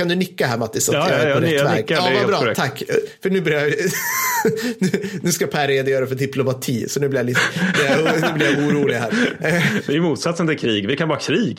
Kan du nicka här Mattis? Så ja, jag är på ja, rätt jag väg. nickar, ja, vad bra, korrekt. tack. För nu börjar jag... nu ska Per redogöra för diplomati, så nu blir jag, lite, nu blir jag orolig här. Det är motsatsen till krig. Vi kan bara krig.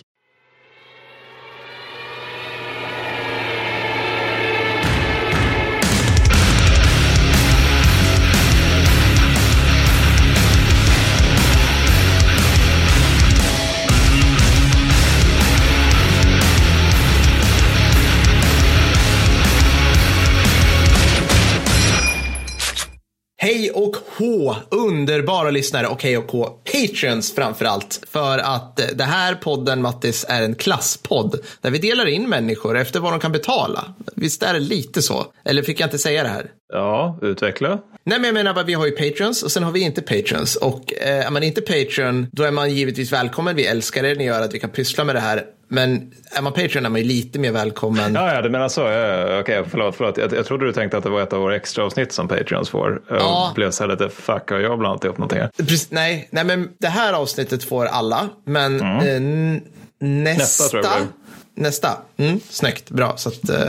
Hå, underbara lyssnare och hej och hå, patreons framför allt. För att eh, det här podden, Mattis, är en klasspodd där vi delar in människor efter vad de kan betala. Visst är det lite så? Eller fick jag inte säga det här? Ja, utveckla. Nej, men jag menar bara, vi har ju patrons och sen har vi inte patrons. Och eh, är man inte patron, då är man givetvis välkommen. Vi älskar er, ni gör att vi kan pyssla med det här. Men är man patron är man ju lite mer välkommen. Ja, ja, du menar så. Ja, ja, Okej, förlåt. förlåt. Jag, jag trodde du tänkte att det var ett av våra extra avsnitt som Patreons får. Jag Ja. blev så här lite, fuck, har jag blandat ihop någonting? här? Precis, nej, nej, men det här avsnittet får alla, men eh, n- nästa... Mm. Nästa Nästa. Mm, snyggt, bra. Så att, eh,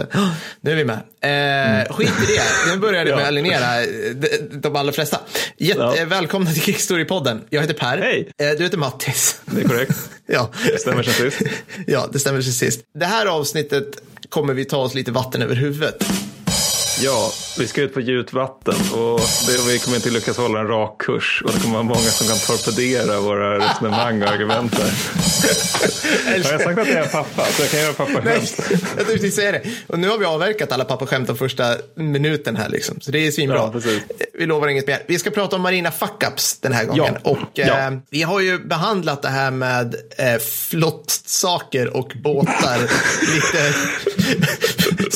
nu är vi med. Eh, skit i det. Nu börjar det med att alienera eh, de, de allra flesta. Jätte, Ja. eh, Välkomna till Kickstory-podden. Jag heter Per. Hej. Eh, du heter Mattis. Det är korrekt. ja. Det stämmer sen sist. ja, det stämmer sen sist. Det här avsnittet kommer vi ta oss lite vatten över huvudet. Ja, vi ska ut på djupt vatten och det, vi kommer inte lyckas hålla en rak kurs och det kommer vara många som kan torpedera våra resonemang och argument. Här. Har jag sagt att jag är pappa? Så jag kan göra pappa Nej, jag tänkte säga det. Och nu har vi avverkat alla pappaskämt de första minuten här liksom. Så det är svinbra. Ja, precis. vi lovar inget mer. Vi ska prata om marina fuck-ups den här gången. Ja. Och eh, Ja. vi har ju behandlat det här med eh, flottsaker och båtar lite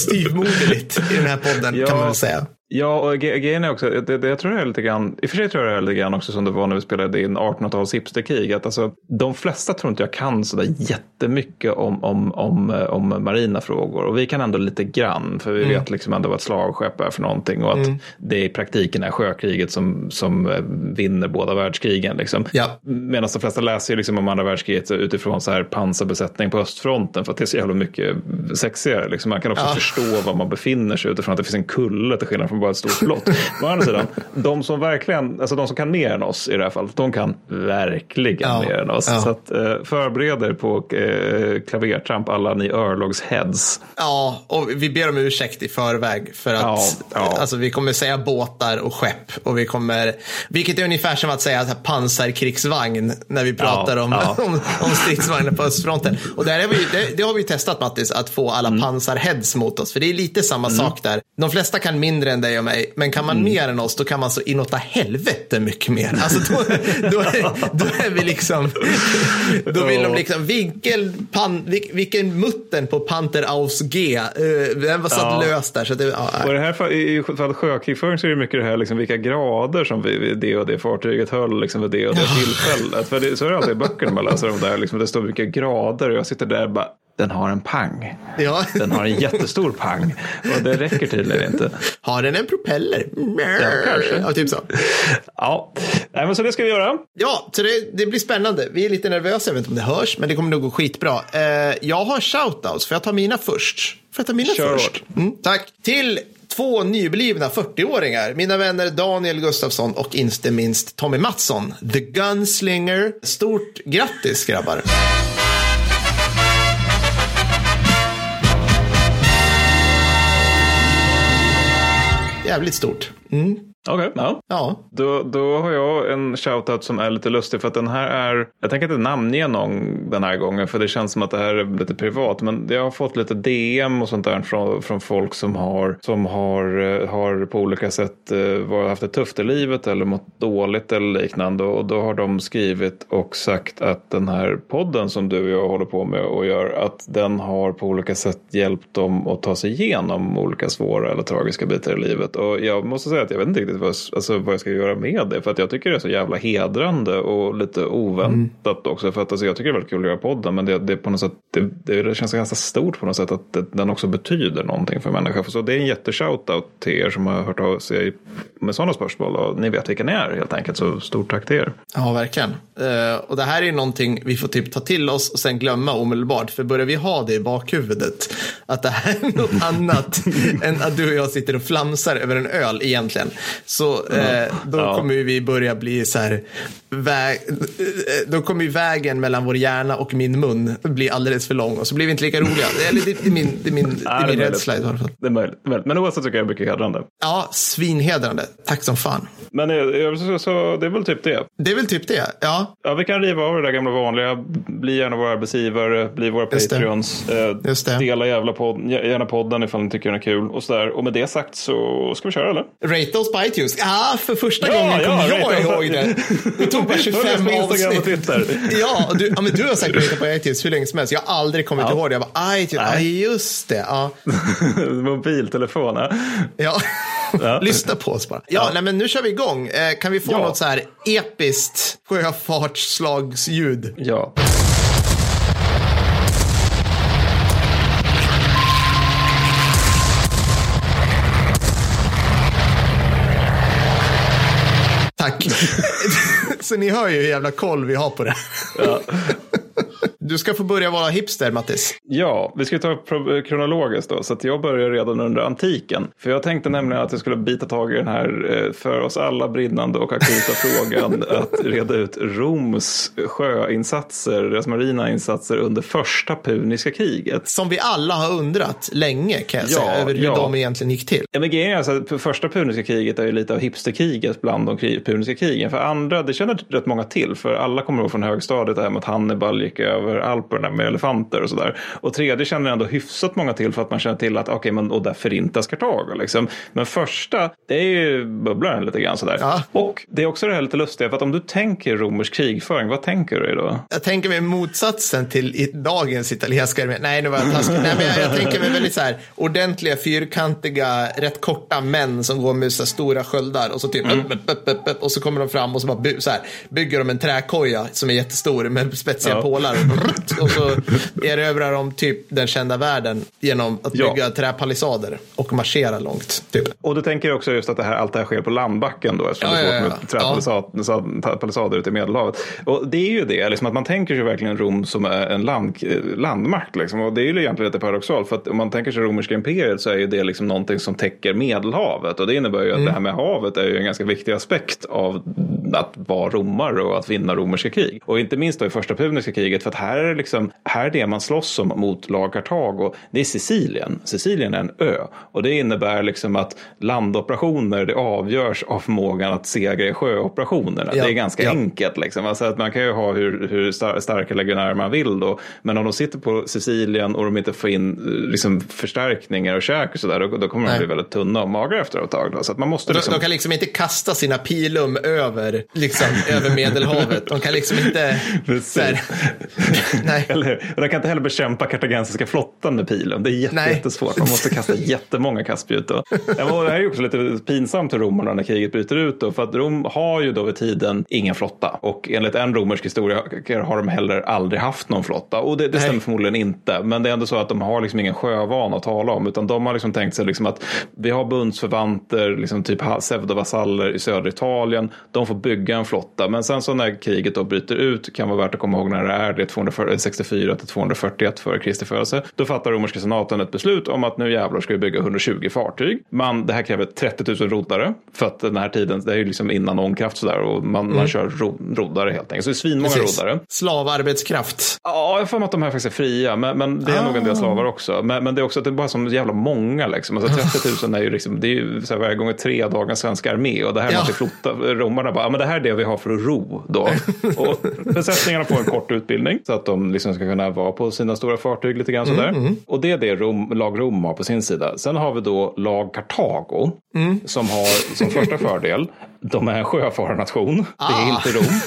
styvmoderligt i den här podden Ja. kan man väl säga. Ja, och grejen är också, det, det, jag tror det är lite grann, i och för sig tror jag det är lite grann också som det var när vi spelade in 1800-tals hipsterkrig, att alltså, de flesta tror inte jag kan sådär jättemycket om, om, om, eh, om marina frågor och vi kan ändå lite grann, för vi Mm. vet liksom ändå vad ett slagskepp är för någonting och att det i praktiken är sjökriget som, som eh, vinner båda världskrigen. Liksom. Ja. Medan de flesta läser ju liksom om andra världskriget utifrån så här pansarbesättning på östfronten för att det är så jävla mycket sexigare. Liksom. Man kan också Ja. förstå var man befinner sig utifrån att det finns en kulle till skillnad från bara ett stort slott. Å andra sidan, de som verkligen, alltså de som kan mer än oss i det här fallet, de kan verkligen Ja. mer än oss. Ja. Så att, eh, förbered er på eh, klavertramp alla ni örlogsheads. Ja, och vi ber om ursäkt i förväg för att Ja, ja. Alltså, vi kommer säga båtar och skepp. Och vi kommer, vilket är ungefär som att säga här, pansarkrigsvagn när vi pratar om, om, om stridsvagnar på östfronten. Och där är vi, det, det har vi testat Mattis, att få alla Mm. pansarheads mot oss. För det är lite samma sak där. De flesta kan mindre än dig och mig, men kan Mm. man mer än oss då kan man så inåt helvete mycket mer. Alltså då, då, är, då är vi liksom, då vill de liksom, vilken, pan, vil- vilken muttern på Panter Aus G, uh, den var satt Ja. löst där. Så det, ja, Och det här fall, i fallet sjökrigföring så är det mycket det här liksom, vilka grader som vi, vi, det och det fartyget höll liksom, vid det och det tillfället. För det, så är det alltid i böckerna man läser om det här. Liksom, det står vilka grader och jag sitter där och bara, den har en pang. ja. Den har en jättestor pang. Och det räcker tydligen inte. Har den en propeller? Ja, kanske. Ja, typ så. Ja, Nej, men så det ska vi göra. Ja, så det, det blir spännande. Vi är lite nervösa, jag vet inte om det hörs, men det kommer nog gå skitbra. Eh, jag har shoutouts, för jag tar mina först. Får jag ta mina Kör först? Mm, tack. Till två nyblivna 40-åringar, mina vänner Daniel Gustafsson och inte minst Tommy Mattsson, The Gunslinger. Stort grattis grabbar! Jävligt stort. Mm. Okej, ja. Ja, Då, då har jag en shoutout som är lite lustig för att den här är, jag tänker inte namnge någon den här gången för det känns som att det här är lite privat men jag har fått lite DM och sånt där från, från folk som har, som har, eh, har på olika sätt eh, varit- haft det tufft i livet eller mått dåligt eller liknande och då har de skrivit och sagt att den här podden som du och jag håller på med och gör att den har på olika sätt hjälpt dem att ta sig igenom olika svåra eller tragiska bitar i livet. Och jag måste säga att jag vet inte riktigt riktigt vad, alltså, vad jag ska göra med det. För att jag tycker det är så jävla hedrande och lite oväntat mm. också. För att alltså, jag tycker det är väldigt kul att göra podden. Men det, det, på något sätt, det, det känns ganska stort på något sätt att det, den också betyder någonting för människor. Så det är en jätteshoutout till er som har hört av sig med sådana spörsmål. Och ni vet vilka ni är helt enkelt. Så stort tack till er. Ja, verkligen. Uh, och det här är någonting vi får typ ta till oss och sen glömma omedelbart. För börjar vi ha det i bakhuvudet, att det här är något annat än att du och jag sitter och flamsar över en öl egentligen. Så uh, då ja. kommer vi börja bli så här, väg, då kommer ju vägen mellan vår hjärna och min mun bli alldeles för lång och så blir vi inte lika roliga. Eller det, det är min, det är min, det är min rädsla i alla fall. Det är möjligt. Men oavsett tycker jag är mycket hedrande. Ja, svinhedrande. Tack som fan. Men så, så, det är väl typ det. Det är väl typ det, ja. Ja, vi kan riva av det där gamla vanliga. Bli gärna våra arbetsgivare, bli våra Just Patreons. Det. Just det. Dela jävla podd, gärna podden ifall ni tycker den är kul. Och, så Och med det sagt så ska vi köra eller? Rate oss på iTunes. Ja, för första ja, gången ja, jag ihåg det. Det tog bara 25 avsnitt. Ja, du, ja, men du har sagt rate på iTunes hur länge som helst. Jag har aldrig kommit ja. ihåg det. Jag bara, iTunes, ja, just det. Ja. Mobiltelefon, ja. Ja. Lyssna på oss bara. Ja. Nej, men nu kör vi igång. Eh, kan vi få något så här episkt sjöfartsslagsljud? Ja. Tack. så ni hör ju hur jävla koll vi har på det. Ja. Du ska få börja vara hipster, Mattis. Ja, vi ska ta kronologiskt då. Så att jag börjar redan under antiken. För jag tänkte nämligen att jag skulle bita tag i den här eh, för oss alla brinnande och akuta frågan att reda ut Roms sjöinsatser, deras marina insatser under första puniska kriget. Som vi alla har undrat länge kan jag ja, säga, över hur ja. de egentligen gick till. Ja, men grejen är alltså, första puniska kriget är ju lite av hipsterkriget bland de puniska krigen. För andra, det känner rätt många till, för alla kommer ihåg från högstadiet det här med att Hannibal gick över över Alperna med elefanter och sådär. Och tredje känner ändå hyfsat många till för att man känner till att okej, okay, men och där förintas Kartago liksom. Men första, det är ju bubblaren lite grann sådär. Ja. Och det är också det här lite lustiga, för att om du tänker romersk krigföring, vad tänker du då? Jag tänker mig motsatsen till dagens italienska armé. Nej, nu var jag taskig. Nej, men jag, jag, tänker mig väldigt så här, ordentliga, fyrkantiga, rätt korta män som går med så stora sköldar och så typ mm. upp, upp, upp, upp, och så kommer de fram och så bara så här, bygger de en träkoja som är jättestor med spetsiga ja. pålar och så erövrar de typ den kända världen genom att bygga ja. träpalissader och marschera långt. Typ. Och du tänker också just att det här, allt det här sker på landbacken då eftersom ja, det är svårt med träpalisader ute i Medelhavet. Och det är ju det, liksom att man tänker sig verkligen Rom som en land, landmakt. Liksom. Och det är ju egentligen lite paradoxalt för att om man tänker sig romerska imperiet så är ju det liksom någonting som täcker Medelhavet. Och det innebär ju att mm. det här med havet är ju en ganska viktig aspekt av att vara romare och att vinna romerska krig. Och inte minst då i första puniska kriget för att här är liksom, här är det man slåss om mot lag Kartago. Det är Sicilien. Sicilien är en ö och det innebär liksom att landoperationer det avgörs av förmågan att segra i sjöoperationerna. Ja, det är ganska ja. enkelt liksom. Alltså att man kan ju ha hur, hur starka legionärer man vill då. Men om de sitter på Sicilien och de inte får in liksom, förstärkningar och käk och sådär då, då kommer de bli väldigt tunna och magra efter ett tag. Då. Så att man måste liksom... de, de, kan liksom inte kasta sina pilum över, liksom, över Medelhavet. De kan liksom inte... Här, Nej. Eller, de kan inte heller bekämpa kartagensiska flottan med pilen. Det är jätte, jättesvårt. Man måste kasta jättemånga kastspjut. Det här är också lite pinsamt för romarna när kriget bryter ut. Då, för att Rom har ju då vid tiden ingen flotta. Och enligt en romersk historia har de heller aldrig haft någon flotta. Och det, det stämmer förmodligen inte. Men det är ändå så att de har liksom ingen sjövana att tala om. Utan de har liksom tänkt sig liksom att vi har bundsförvanter, liksom typ pseudovasaller i södra Italien. De får bygga en flotta. Men sen så när kriget då bryter ut kan vara värt att komma ihåg när det är det 264 till 241 före Kristi födelse. Då fattar romerska senaten ett beslut om att nu jävlar ska vi bygga 120 fartyg. Man, det här kräver 30 000 roddare för att den här tiden, det är ju liksom innan ångkraft sådär och man, mm. man kör ro, roddare helt enkelt. Så det är svinmånga Precis. roddare. Slavarbetskraft. Ja, jag får att de här faktiskt är fria, men, men det är ah. nog en del slavar också. Men, men, det är också att det är bara så jävla många liksom. Alltså 30 000 är ju liksom, det är ju så här, varje gång tre dagar svenska armé och det här ja. måste flotta. Romarna bara, men det här är det vi har för att ro då. och besättningarna får en kort utbildning så att de liksom ska kunna vara på sina stora fartyg lite grann sådär. Mm, mm. Och det är det Rom, lag Rom har på sin sida. Sen har vi då lag Kartago som har som första fördel de är en sjöfararnation. Ah. Det är ah. inte Rom.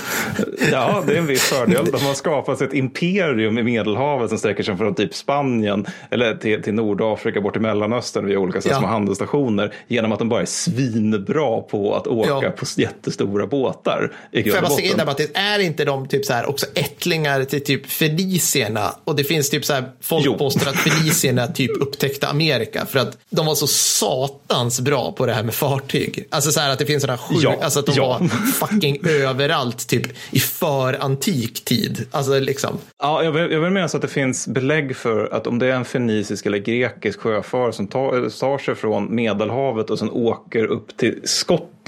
Ja, det är en viss fördel. De har skapat ett imperium i Medelhavet som sträcker sig från typ Spanien eller till, till Nordafrika bort till Mellanöstern via olika ja. små handelsstationer genom att de bara är svinbra på att åka ja. på jättestora båtar. Får jag bara säga där, Mattis, är inte de typ så här också ättlingar till typ fenicierna? Och det finns typ så här, folk påstår att fenicierna typ upptäckte Amerika för att de var så satans bra på det här med fartyg. Alltså så här att det finns sådana sjuka, ja. alltså att de ja. var fucking överallt typ i för antik tid. Alltså liksom. Ja, jag vill, jag vill minnas att det finns belägg för att om det är en fenicisk eller grekisk sjöfar som tar, tar sig från Medelhavet och sen åker upp till Skottland.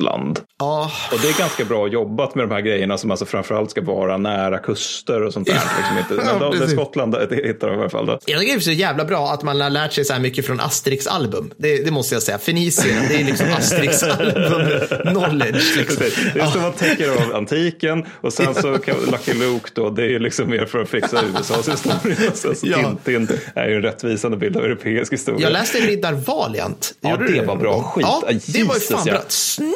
Ja. Och det är ganska bra jobbat med de här grejerna som alltså framförallt ska vara nära kuster och sånt där. Liksom inte, men det är Skottland det hittar de i alla fall. Då. Jag tycker det är så jävla bra att man har lärt sig så här mycket från Asterix album. Det, det måste jag säga. Fenicien, det är liksom Asterix album knowledge. Liksom. Det är som man tänker av antiken och sen så kan Lucky Luke då, det är ju liksom mer för att fixa USAs historia. Så ja. Tintin är ju en rättvisande bild av europeisk historia. Jag läste Riddar Valiant. Ja, det, det var bra skit. Ja, det var ju fan bra. Snyggt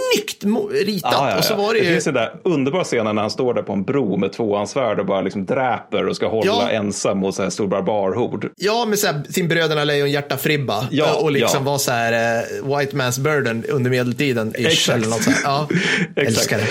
ritat. Ja, ja, ja. Och så var det, ju... det finns den där underbara scenen när han står där på en bro med tvåhandsvärd och bara liksom dräper och ska hålla ensam mot så här stor barbarhord. Ja, med så här, sin bröderna lejonhjärta fribba ja, och liksom ja. var så här uh, white man's burden under medeltiden. Ish, eller något så här. Ja, älskar det.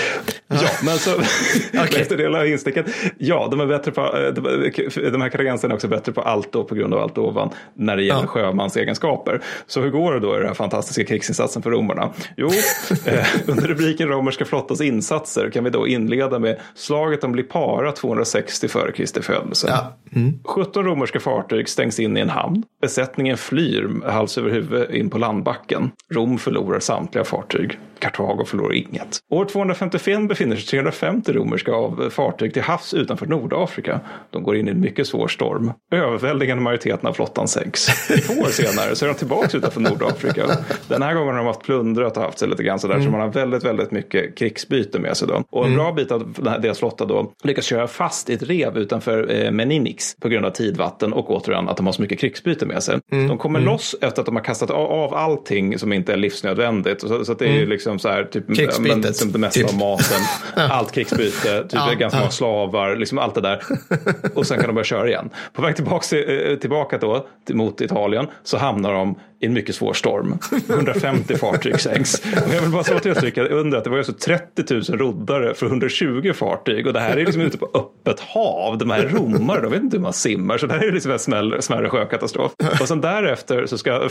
Ja, men så okay. efter det lilla insticket. Ja, de är bättre på, eh, de här karagenserna är också bättre på allt då på grund av allt ovan när det gäller ja. sjömans egenskaper. Så hur går det då i den här fantastiska krigsinsatsen för romarna? Jo, eh, under rubriken romerska flottans insatser kan vi då inleda med slaget om Lipara 260 före Kristi födelse. Ja. Mm. 17 romerska fartyg stängs in i en hamn. Besättningen flyr hals över huvud in på landbacken. Rom förlorar samtliga fartyg. Kartago förlorar inget. År 255 befinner sig 350 romerska av fartyg till havs utanför Nordafrika. De går in i en mycket svår storm. Överväldigande majoriteten av flottan sänks. Två år senare så är de tillbaka utanför Nordafrika. Den här gången har de haft plundrat och haft sig lite grann sådär mm. så man har väldigt, väldigt mycket krigsbyte med sig då. Och en mm. bra bit av deras flotta då lyckas köra fast i ett rev utanför eh, Meninix på grund av tidvatten och återigen att de har så mycket krigsbyte med sig. Mm. De kommer mm. loss efter att de har kastat av allting som inte är livsnödvändigt. Så, så det är ju mm. Liksom så här, typ, Krigsbytet. Men, det mesta typ. av maten, allt krigsbyte, typ ja, ganska många slavar, liksom allt det där. Och sen kan de börja köra igen. På väg tillbaka, eh, tillbaka då mot Italien så hamnar de i en mycket svår storm. 150 fartyg sänks. Och jag vill bara slå till och stryka under att det var alltså 30 000 roddare för 120 fartyg och det här är liksom ute på öppet hav. De här romare, de vet inte hur man simmar så det här är liksom en smäll, smärre sjökatastrof. Och sen därefter så ska,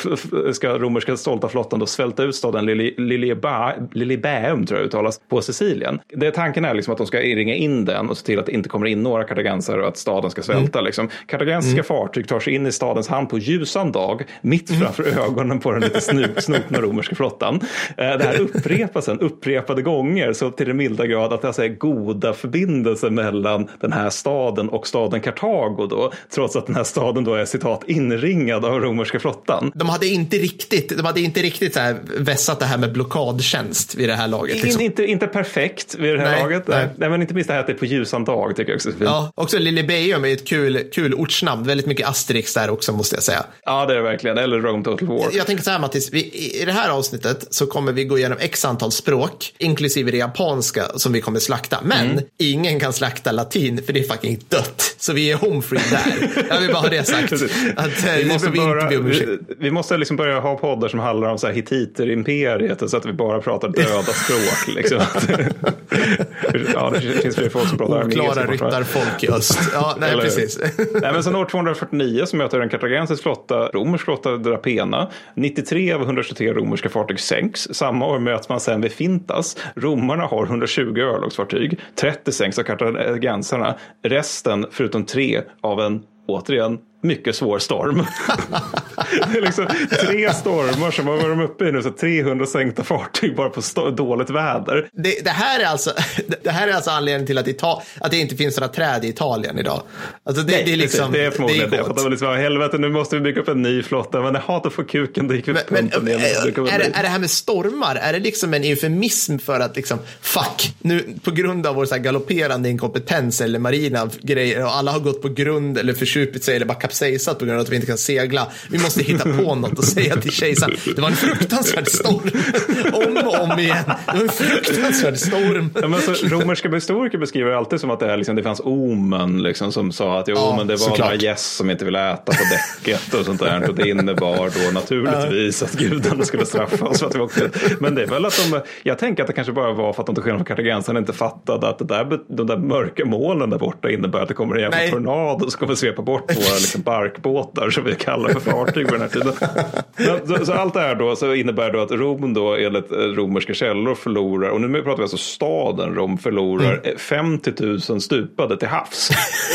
ska romerska stolta flottan då svälta ut staden Lilibäum tror jag uttalas på Sicilien. Det tanken är liksom att de ska ringa in den och se till att det inte kommer in några kartagensare och att staden ska svälta. Mm. Liksom. Kartagensiska mm. fartyg tar sig in i stadens hamn på ljusan dag mitt framför mm ögonen på den lite snupna romerska flottan. Eh, det här upprepas sen upprepade gånger så till den milda grad att det alltså är goda förbindelser mellan den här staden och staden Kartago då. Trots att den här staden då är citat inringad av romerska flottan. De hade inte riktigt, de hade inte riktigt så här vässat det här med blockadtjänst vid det här laget. Liksom. In, inte, inte perfekt vid det här nej, laget. Nej. nej. men inte minst det här att det är på ljusan dag tycker jag också är fint. Ja, också Lillebeum är ett kul, kul ortsnamn. Väldigt mycket Asterix där också måste jag säga. Ja, det är verkligen. Eller Rome Total War. Jag tänker så här Mattis, vi, i det här avsnittet så kommer vi gå igenom x antal språk, inklusive det japanska som vi kommer slakta. Men mm. ingen kan slakta latin för det är fucking dött. Så vi är home free där. Jag vill bara ha det sagt. Att, eh, vi, måste bara, vi, vi, måste liksom börja ha poddar som handlar om så här hittiter-imperiet så att vi bara pratar döda språk. Liksom. ja, det finns fler folk som pratar Oklara ryttarfolk i öst. Ja, nej, precis. nej, men sen år 249 så möter en kartagensisk flotta romersk flotta Drapena 93 av 123 romerska fartyg sänks. Samma år möts man sen vid Fintas. Romarna har 120 örlogsfartyg. 30 sänks av kartagensarna. Resten, förutom tre, av en återigen mycket svår storm. det är liksom tre stormar som har varit uppe i nu, så 300 sänkta fartyg bara på dåligt väder. Det, det, här är alltså, det här är alltså anledningen till att, Ita att det inte finns några träd i Italien idag. Alltså det, Nej, det är liksom, det är förmodligen det. Är det. Liksom, helvete, nu måste vi bygga upp en ny flotta. Men jag hatar få kuken, då gick vi men, men, är, det, är det här med stormar, är det liksom en eufemism för att liksom, fuck, nu på grund av vår så galopperande inkompetens eller marina grejer och alla har gått på grund eller försupit sig eller bara kapsejsat på grund av att vi inte kan segla. Vi måste hitta på något och säga till kejsaren. Det var en fruktansvärd storm. om och om igen. Det var en fruktansvärd storm. Ja, men så, romerska historiker beskriver det alltid som att det, är, liksom, det fanns omen liksom, som sa att jo, Ja, men det var några gäss som inte ville äta på däcket och sånt där. Och det innebar då naturligtvis att gudarna skulle straffa oss för att vi åkte. Men det är väl att de, jag tänker att det kanske bara var för att de till skillnad från kartagensarna inte fattade att det där, de där mörka molnen där borta innebär att det kommer en jävla Nej. tornado som kommer svepa bort våra liksom, barkbåtar som vi kallar för fartyg på den här tiden. Men, så, så allt det här då så innebär då att Rom då enligt eh, romerska källor förlorar, och nu pratar vi alltså staden Rom förlorar eh, 50 000 stupade till havs.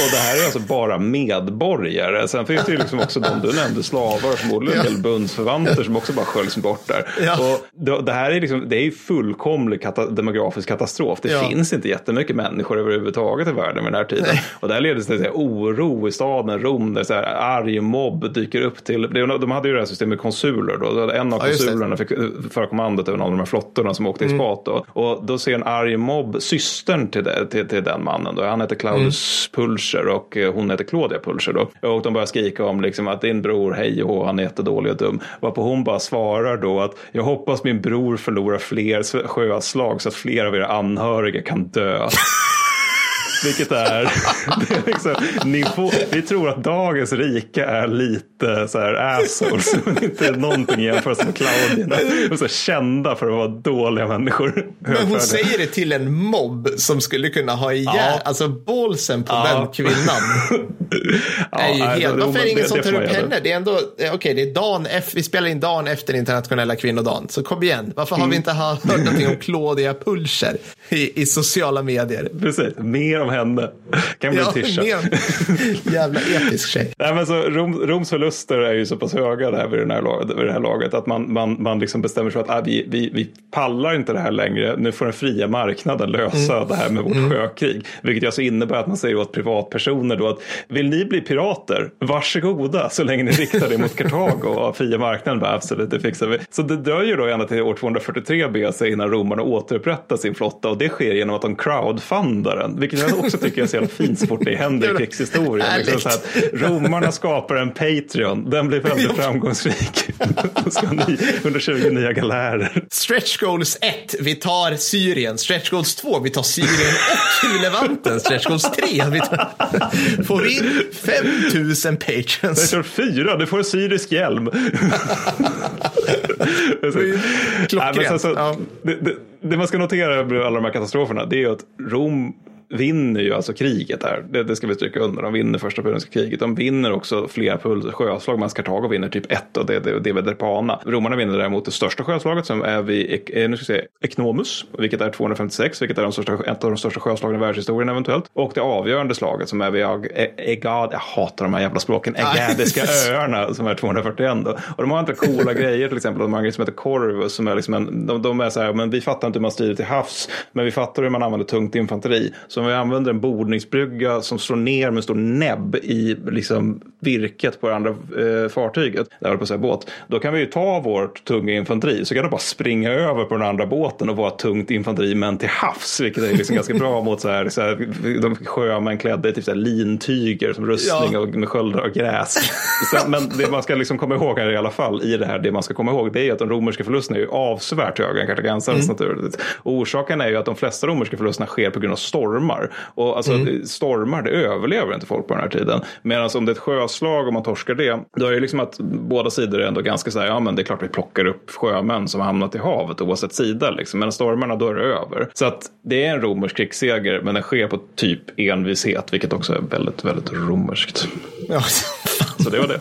Och det här är alltså bara medborgare. Sen finns det ju liksom också de du nämnde, slavar, förmodligen Ja. bundsförvanter som också bara sköljs bort där. Ja. Och det, det här är liksom, det är ju fullkomlig kata demografisk katastrof. Det Ja. finns inte jättemycket människor överhuvudtaget i världen vid den här tiden. Och där leder det till så här oro i staden Rom där så här arg mobb dyker upp till. De hade ju det här systemet med konsuler då. En av Ja, konsulerna fick eh, föra kommandot över någon av de här flottorna som åkte i Mm. spat. Då. Och då ser en arg mobb systern till, det, till, till den mannen. Då. Han heter Claudius Mm. Pulcher och eh, hon heter Claudia Pulcher. Då. Och de börjar skrika om liksom, att din bror, hej och han är jättedålig och dum. Varpå hon bara svarar då att jag hoppas min bror förlorar fler sjöslag så att fler av era anhöriga kan dö. Vilket är, det är liksom, får, vi tror att dagens rika är lite så här assholes, men inte någonting i jämförelse med Claudierna. De är så kända för att vara dåliga människor. Men hon säger det till en mobb som skulle kunna ha ihjäl, Ja. alltså bålsen på Ja. den kvinnan. är ju nej, helt, det- varför är det ingen som tar upp henne? Det är ändå, okej det är dagen efter, vi spelar in dagen efter internationella kvinnodagen. Så kom igen, varför har vi inte ha- hört någonting om Claudia Pulcher i, i sociala medier? Precis, mer om henne. Kan bli Ja, Tisha. jävla episk tjej. Nej, men så Rom, Roms förluster är ju så pass höga där vid, den här, vid det här laget att man, man, man liksom bestämmer sig för att ah, vi, vi, vi pallar inte det här längre. Nu får den fria marknaden lösa Mm. det här med vårt sjökrig. Vilket alltså innebär att man säger åt privatpersoner då att vill ni bli pirater, varsågoda så länge ni riktar det mot Kartago och fria marknaden bara absolut, det fixar vi. Så det dröjer då ända till år 243 BC innan romarna återupprättar sin flotta och det sker genom att de crowdfundar den. Vilket jag också tycker är så jävla fint så fort det händer i krigshistorien. Liksom så att romarna skapar en Patreon, den blir väldigt framgångsrik. Då ska ni 120 nya galärer. Stretch goals 1, vi tar Syrien. Stretch goals 2, vi tar Syrien och Levanten. Stretch goals 3, vi tar... får vi in 5000 Jag patrons. kör fyra, du får en syrisk hjälm. klockrent. Nej, sen så, Ja. det, det, det man ska notera med alla de här katastroferna det är att Rom vinner ju alltså kriget där. Det, det ska vi stryka under. De vinner första puniska kriget. De vinner också flera puls, sjöslag. medan Kartago vinner typ ett och det, det, det är väl Drepana. Romarna vinner däremot det största sjöslaget som är vid eh, nu ska vi se, Eknomus, vilket är 256, vilket är de största, ett av de största sjöslagen i världshistorien eventuellt. Och det avgörande slaget som är vid E- Egad, jag hatar de här jävla språken, Egadiska öarna som är 241 då. Och de har andra coola grejer, till exempel de har en grej som heter Corvus som är liksom en, de, de är så här, men vi fattar inte hur man strider till havs, men vi fattar hur man använder tungt infanteri. Så om vi använder en bordningsbrygga som slår ner med en stor näbb i liksom virket på det andra eh, fartyget, där på att säga båt, då kan vi ju ta vårt tunga infanteri, så kan de bara springa över på den andra båten och vara tungt infanteri men till havs, vilket är liksom ganska bra mot så här, så här de sjömän klädda i typ så här lintyger som rustning Ja. och med sköldar och gräs. Sen, men det man ska liksom komma ihåg här i alla fall i det här, det man ska komma ihåg det är ju att de romerska förlusterna är ju avsevärt högre än kartagensarnas naturligt. Och orsaken är ju att de flesta romerska förlusterna sker på grund av stormar. Och alltså stormar, det överlever inte folk på den här tiden. Medan om det är ett sjöslag och man torskar det, då är det liksom att båda sidor är ändå ganska så här, ja men det är klart vi plockar upp sjömän som har hamnat i havet oavsett sida liksom. Men stormarna, då är det över. Så att det är en romersk krigsseger, men den sker på typ envishet, vilket också är väldigt, väldigt romerskt. Ja, Så det var det.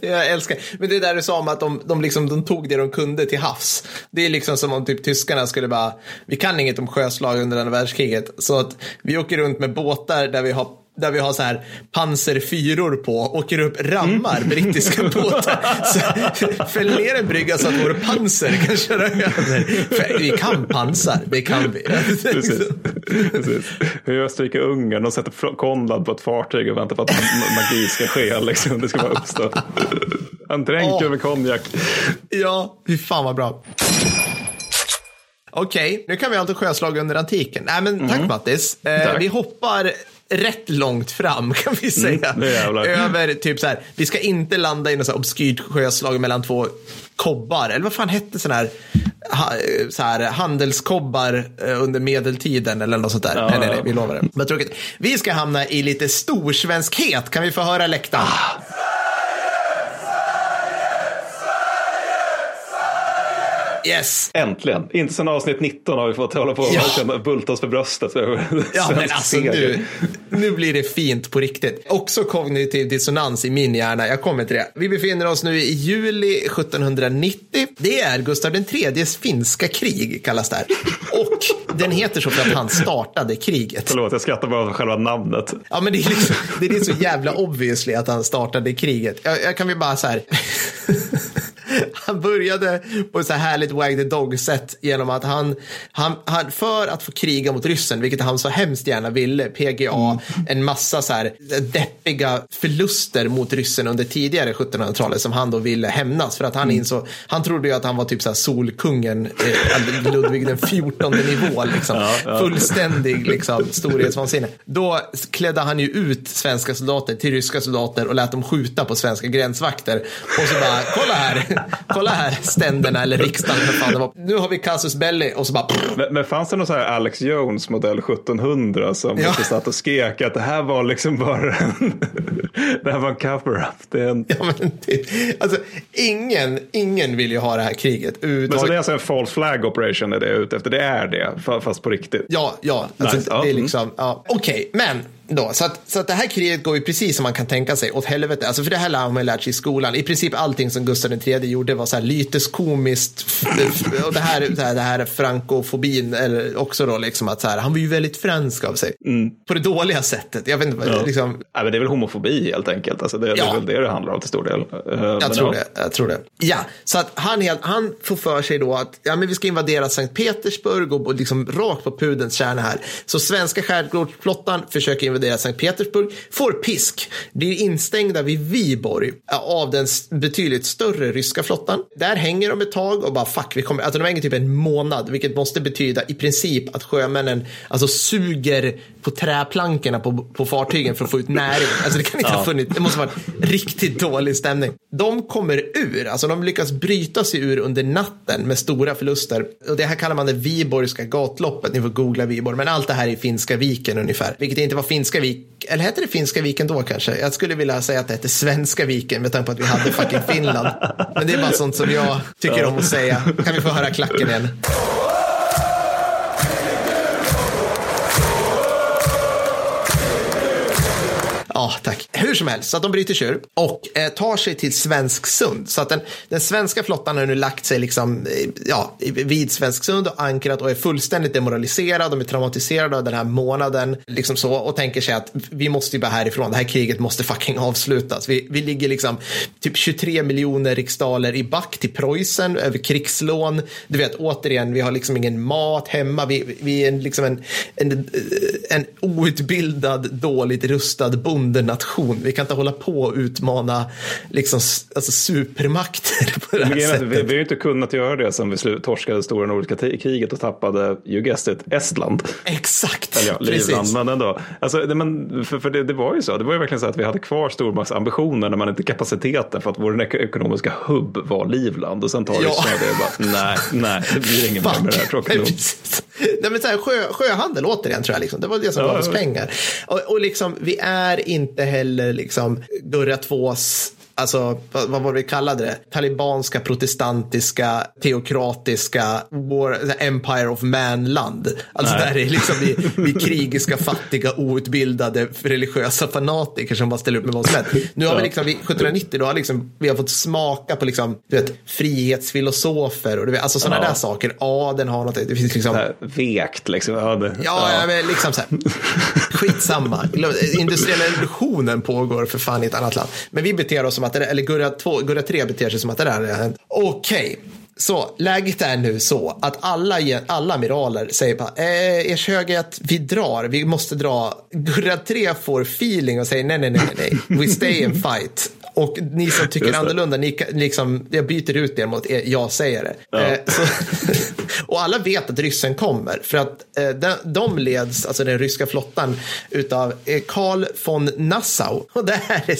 Jag älskar Men det där du sa om att de, de, liksom, de tog det de kunde till havs. Det är liksom som om typ tyskarna skulle bara, vi kan inget om sjöslag under andra världskriget. Så att vi åker runt med båtar där vi har där vi har så här pansarfyror på, åker upp rammar brittiska båtar. Så, fäll ner en brygga så att vår pansar kan köra över. För vi kan pansar, det kan vi. Precis. Precis. Hur Österrike-Ungern, de sätter Konrad på ett fartyg och väntar på att ma- magi ska ske. Liksom. Det ska bara uppstå. Han dränker Åh. med konjak. Ja, fy fan vad bra. Okej, nu kan vi alltid sjöslag under antiken. Nej, men tack Mattis. Eh, Tack. Vi hoppar rätt långt fram kan vi säga. Mm, det jävlar. Över typ så här, vi ska inte landa i något så här obskyrt sjöslag mellan två kobbar, eller vad fan hette sån här, ha, så här handelskobbar eh, under medeltiden eller något sånt där. nej, nej, nej, vi lovar det. Vad tråkigt. Vi ska hamna i lite storsvenskhet, kan vi få höra läktaren? Yes. Äntligen! Inte sedan avsnitt 19 har vi fått hålla på och Ja. bulta oss för bröstet. Ja, men alltså nu, nu blir det fint på riktigt. Också kognitiv dissonans i min hjärna. Jag kommer till det. Vi befinner oss nu i juli 1790. Det är Gustav IIIs finska krig, kallas det här. Och den heter så för att han startade kriget. Förlåt, jag skrattar bara åt själva namnet. Ja, men det är, liksom, det är så jävla obviously att han startade kriget. Jag, jag kan väl bara så här. Han började på ett så här härligt wag the dog-sätt genom att han, han, han, för att få kriga mot ryssen, vilket han så hemskt gärna ville, PGA, en massa så här deppiga förluster mot ryssen under tidigare 1700-talet som han då ville hämnas för att han insåg, han trodde ju att han var typ så här solkungen, eh, Ludvig den 14 nivå, liksom. fullständig liksom, storhetsvansinne. Då klädde han ju ut svenska soldater till ryska soldater och lät dem skjuta på svenska gränsvakter. Och så bara, kolla här, kolla här ständerna eller riksdagen. fan det var. Nu har vi Casus Belli och så bara, Men, men fanns det någon så här Alex Jones modell 1700 som Ja. ja. satt och skrek att det här var liksom bara en, det här var en cover-up. Det är en, ja men typ, alltså ingen, ingen vill ju ha det här kriget. men så det är alltså en false flag operation är det jag är ute efter. Det är det, fa- fast på riktigt. Ja, ja. Alltså, Nice, det är mm. liksom, ja. Okej, men då, så att, så att det här kriget går ju precis som man kan tänka sig åt helvete. Alltså för det här har man lärt sig i skolan. I princip allting som Gustav III gjorde var så här lyteskomiskt. Och det här, det här, det här frankofobin, eller också då liksom att så här, han var ju väldigt fransk av sig. På det dåliga sättet. Jag vet inte, Mm. Ja. liksom, Nej, men det är väl homofobi helt enkelt. Alltså det, det Ja. är väl det det handlar om till stor del. Eh, Jag tror ja. det. Jag tror det. Ja, så att han, helt, han får för sig då att ja, men vi ska invadera Sankt Petersburg och, och liksom rakt på pudens kärna här. Så svenska skärgårdsflottan försöker invadera Sankt Petersburg, får pisk, blir instängda vid Viborg ja, av den betydligt större ryska flottan. Där hänger de ett tag och bara fuck, vi kommer, alltså de hänger typ en månad, vilket måste betyda i princip att sjömännen alltså suger på träplankorna på, på fartygen för att få ut näring. Alltså det kan inte ha funnits, det måste vara en riktigt dålig stämning. De kommer ur, alltså de lyckas bryta sig ur under natten med stora förluster. Och det här kallar man det Viborgska gatloppet, ni får googla Viborg, men allt det här är i Finska viken ungefär. Vilket inte var Finska vik, eller hette det Finska viken då kanske? Jag skulle vilja säga att det hette Svenska viken med tanke på att vi hade fucking Finland. Men det är bara sånt som jag tycker om att säga. Kan vi få höra klacken igen? Ja, tack. Hur som helst, så att de bryter sig ur och eh, tar sig till Svensksund. Så att den, den svenska flottan har nu lagt sig liksom, eh, ja, vid Svensksund och ankrat och är fullständigt demoraliserad. De är traumatiserade av den här månaden liksom så, och tänker sig att vi måste ju bara härifrån. Det här kriget måste fucking avslutas. Vi, vi ligger liksom typ 23 miljoner riksdaler i back till Preussen över krigslån. Du vet, återigen, vi har liksom ingen mat hemma. Vi, vi är liksom en, en, eh, en outbildad, dåligt rustad bonde bondenation. Vi kan inte hålla på och utmana liksom, alltså, supermakter på det här sättet. vi, vi har ju inte kunnat göra det sen vi torskade stora nordiska kriget och tappade, you guessed it, Estland. Exakt, Eller ja, precis. Livland, men ändå. Alltså, det, men, för, för det, det var ju så. Det var ju verkligen så att vi hade kvar stormaktsambitioner men inte kapaciteten för att vår ek- ekonomiska hubb var Livland. Och sen tar Ja. Det och bara, nej, nej, det blir inget mer med det här tråkigt Nej, nog. precis. Nej, men så här, sjö, sjöhandel återigen tror jag. Liksom. Det var det som Ja, gav oss pengar. Och, och liksom, vi är inte heller liksom, Gurra IIs Alltså, vad, vad var det vi kallade det? Talibanska, protestantiska, teokratiska, war, Empire of Man-land. Alltså Nej. där är liksom vi, vi krigiska, fattiga, outbildade, religiösa fanatiker som bara ställer upp med vad som helst. Nu har vi Ja. liksom, vi, 1790, då har liksom, vi har fått smaka på liksom, du vet, frihetsfilosofer och du vet, alltså sådana Ja. där saker. Adeln har något, det finns liksom Vekt liksom. Ja, det, Ja, ja. men liksom så här. Skitsamma. Industriella revolutionen pågår för fan i ett annat land. Men vi beter oss som att det eller Gurra 2, Gurra 3 beter sig som att det där har hänt. Okej. Så läget är nu så att alla, alla amiraler säger bara, eh, ers höghet, vi drar, vi måste dra. Gurra 3 får feeling och säger nej, nej, nej, nej, nej. we stay and fight. Och ni som tycker annorlunda, ni kan, liksom, jag byter ut er mot er, jag säger det. Ja. Eh, så, Och alla vet att ryssen kommer för att eh, de, de leds, alltså den ryska flottan, utav eh, Karl von Nassau. Och det här är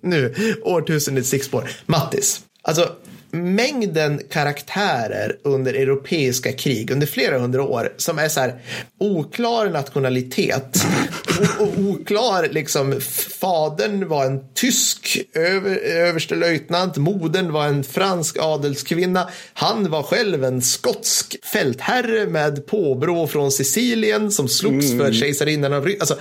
nu årtusendets stickspår. Mattis, alltså mängden karaktärer under europeiska krig under flera hundra år som är så här oklar nationalitet oklar liksom fadern var en tysk över, överstelöjtnant modern var en fransk adelskvinna han var själv en skotsk fältherre med påbrå från Sicilien som slogs mm. för kejsarinnan av alltså,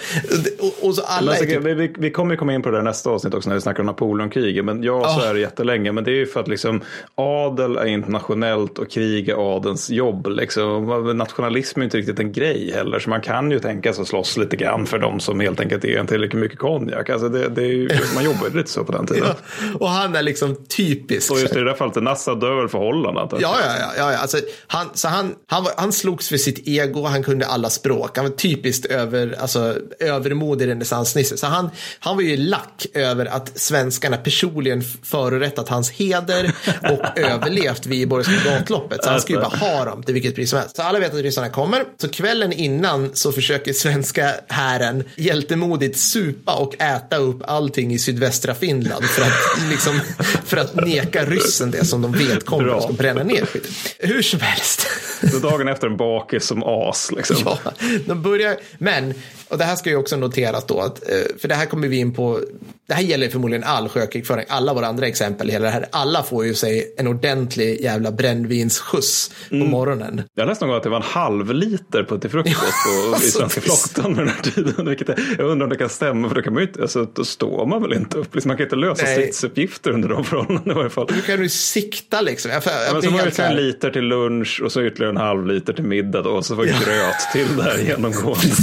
och, och så alla alltså, typ... vi, vi, kommer komma in på det nästa avsnitt också när vi snackar om Napoleonkriget men ja så oh. är det jättelänge men det är ju för att liksom adel är internationellt och krig är adelns jobb. Liksom. Nationalism är inte riktigt en grej heller, så man kan ju tänka sig att slåss lite grann för de som helt enkelt är en tillräckligt mycket konjak. Alltså det, det ju, man jobbade lite så på den tiden. Ja, och han är liksom typisk. Och just i det där fallet, Nassa dör för Holland? Ja, ja, ja. ja, Alltså, han, så han, han, var, han slogs för sitt ego, han kunde alla språk. Han var typiskt över, alltså, övermodig renässansnisse. Så han, han var ju lack över att svenskarna personligen förorättat hans heder och överlevt vid Borgska gatloppet. Så han ska ju bara ha dem till vilket pris som helst. Så alla vet att ryssarna kommer. Så kvällen innan så försöker svenska hären hjältemodigt supa och äta upp allting i sydvästra Finland för att, liksom, för att neka ryssen det som de vet kommer och ska bränna ner skit. Hur som helst. dagen efter en bakis som as. Liksom. Ja, de börjar, men och det här ska ju också noteras då, att, eh, för det här kommer vi in på, det här gäller förmodligen all sjökrigföring, alla våra andra exempel, hela det här, alla får ju sig en ordentlig jävla brännvinsskjuts på mm. morgonen. Jag läste någon gång att det var en halv liter på till frukost på, alltså, i svenska flottan med den här tiden. Vilket är, jag undrar om det kan stämma, för då, kan man ju, alltså, då står man väl inte upp, liksom, man kan inte lösa Nej. stridsuppgifter under de förhållandena i varje fall. Du kan ju sikta liksom. Jag, jag, ja, men så var det en liter till lunch och så ytterligare en halv liter till middag då, och så var det ja. gröt till där genomgående.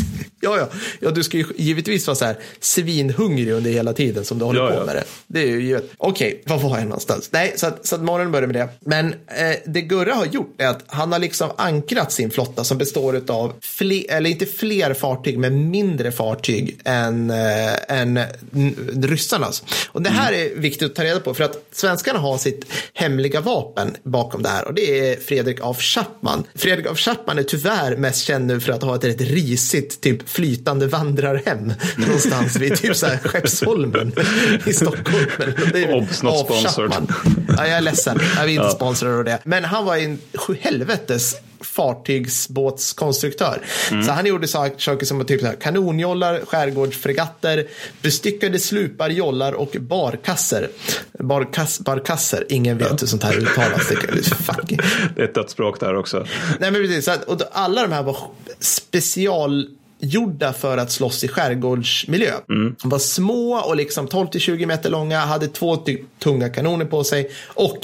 Ja, ja. ja, du ska ju givetvis vara så här svinhungrig under hela tiden som du håller ja, på med ja. det. Det är ju givet. Okej, okay, var var jag någonstans? Nej, så att, så att morgonen börjar med det. Men eh, det Gurra har gjort är att han har liksom ankrat sin flotta som består av fler, eller inte fler fartyg, men mindre fartyg än, äh, än ryssarnas. Och det här mm. är viktigt att ta reda på för att svenskarna har sitt hemliga vapen bakom det här och det är Fredrik af Chapman. Fredrik af Chapman är tyvärr mest känd nu för att ha ett rätt risigt typ flytande vandrarhem någonstans vid typ så här Skeppsholmen i Stockholm. Obs, not sponsored. Ja, jag är ledsen, jag är inte ja. sponsrad av det. Men han var en helvetes fartygsbåtskonstruktör. Mm. Så han gjorde saker som typ så här, kanonjollar, skärgårdsfregatter, bestyckade slupar, jollar och barkasser. Barkass, barkasser, ingen vet ja. hur sånt här uttalas. Det är ett dött språk där också. Nej, men precis. Och alla de här var special gjorda för att slåss i skärgårdsmiljö. Mm. De var små och liksom 12-20 meter långa, hade två tunga kanoner på sig och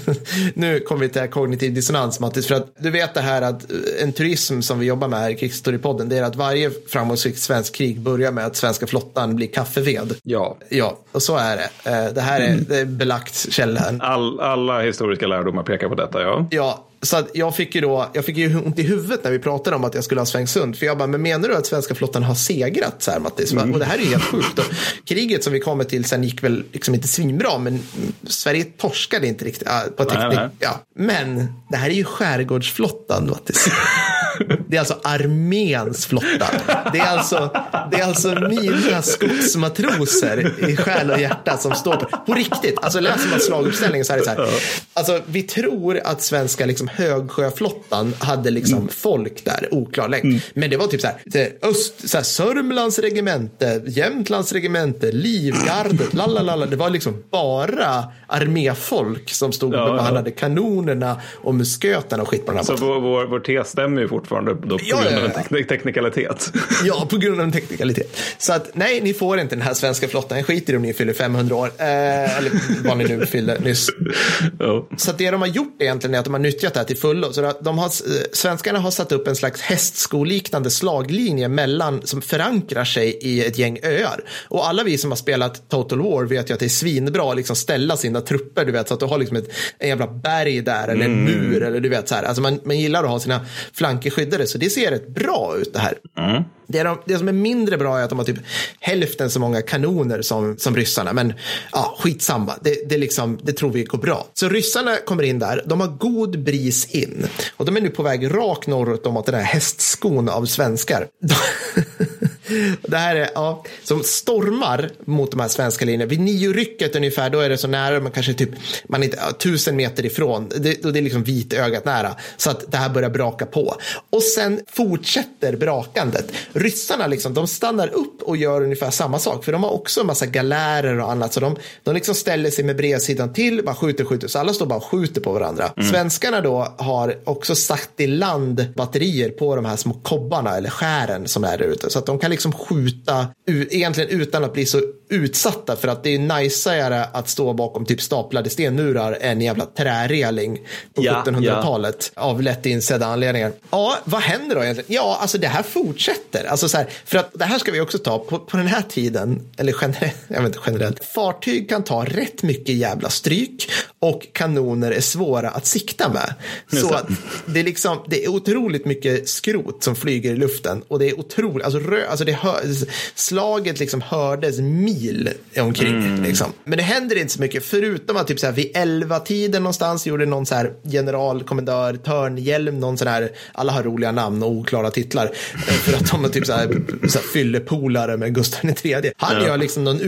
nu kommer vi till kognitiv dissonans Mattis, för att du vet det här att eh, en turism som vi jobbar med här i Krigshistoriepodden, det är att varje framgångsrikt svensk krig börjar med att svenska flottan blir kaffeved. Ja. Ja, och så är det. Eh, det här är, mm. det är belagt källan. All, alla historiska lärdomar pekar på detta, ja. Ja, så jag fick ju då, jag fick ju ont i huvudet när vi pratade om att jag skulle ha Svängsund. För jag bara, men menar du att svenska flottan har segrat så här Mattis? Mm. Och det här är ju helt sjukt. Och kriget som vi kommer till sen gick väl liksom inte svinbra, men Sverige torskade inte riktigt. På teknik, ja. Men det här är ju skärgårdsflottan Mattis. Det är alltså arméns flotta. Det är alltså, det är alltså mina skogsmatroser i själ och hjärta som står på, på riktigt. Alltså läser man slaguppställningen så är det så här. Alltså vi tror att svenska liksom högsjöflottan hade liksom mm. folk där, oklar längd. Mm. Men det var typ så här, öst, så här Sörmlands regemente, Jämtlands regemente, Livgardet, lalala. Det var liksom bara arméfolk som stod och behandlade ja. kanonerna och musköterna och skit på den här Så vår, vår, vår tes stämmer ju fortfarande då på ja, grund av en tek teknikalitet. Ja, på grund av en teknikalitet. Så att nej, ni får inte den här svenska flottan. Jag skiter i om ni fyller 500 år. Eh, eller vad ni nu fyllde nyss. Oh. Så att det de har gjort egentligen är att de har nyttjat det här till fullo. Så de har, svenskarna har satt upp en slags hästskoliknande slaglinje mellan, som förankrar sig i ett gäng öar. Och alla vi som har spelat Total War vet ju att det är svinbra att liksom ställa sina trupper, du vet, så att du har liksom ett en jävla berg där eller en mm. mur eller du vet så här. Alltså man, man gillar att ha sina flanker skyddade. Så det ser rätt bra ut det här. Mm. Det, är de, det som är mindre bra är att de har typ hälften så många kanoner som, som ryssarna. Men ja, skitsamma, det, det, liksom, det tror vi går bra. Så ryssarna kommer in där, de har god bris in. Och de är nu på väg rakt norrut mot den här hästskon av svenskar. Det här är, ja, som stormar mot de här svenska linjerna. Vid nio-rycket ungefär, då är det så nära, man kanske typ, man är inte, ja, tusen meter ifrån. Det, det är liksom vitögat nära. Så att det här börjar braka på. Och sen fortsätter brakandet. Ryssarna liksom, de stannar upp och gör ungefär samma sak. För de har också en massa galärer och annat. Så de, de liksom ställer sig med bredsidan till, bara skjuter, skjuter. Så alla står bara och skjuter på varandra. Mm. Svenskarna då har också satt i land batterier på de här små kobbarna eller skären som är där ute. Så att de kan liksom skjuta egentligen utan att bli så utsatta för att det är najsigare att stå bakom typ staplade stenmurar än jävla träreling på ja, 1700-talet ja. av lätt insedda anledningar. Ja, vad händer då egentligen? Ja, alltså det här fortsätter. Alltså så här, för att det här ska vi också ta på, på den här tiden, eller generellt, jag vet inte generellt, fartyg kan ta rätt mycket jävla stryk och kanoner är svåra att sikta med. Så att det är liksom, det är otroligt mycket skrot som flyger i luften och det är otroligt, alltså, rö, alltså det hör, slaget liksom hördes mil omkring. Mm. Liksom. Men det händer inte så mycket, förutom att typ så här, vid elva tiden någonstans gjorde någon så här generalkommendör Törnhjelm, någon sån här, alla har roliga namn och oklara titlar, eh, för att de är typ så här, så här fyllepolare med Gustav III. Han ja. gör liksom någon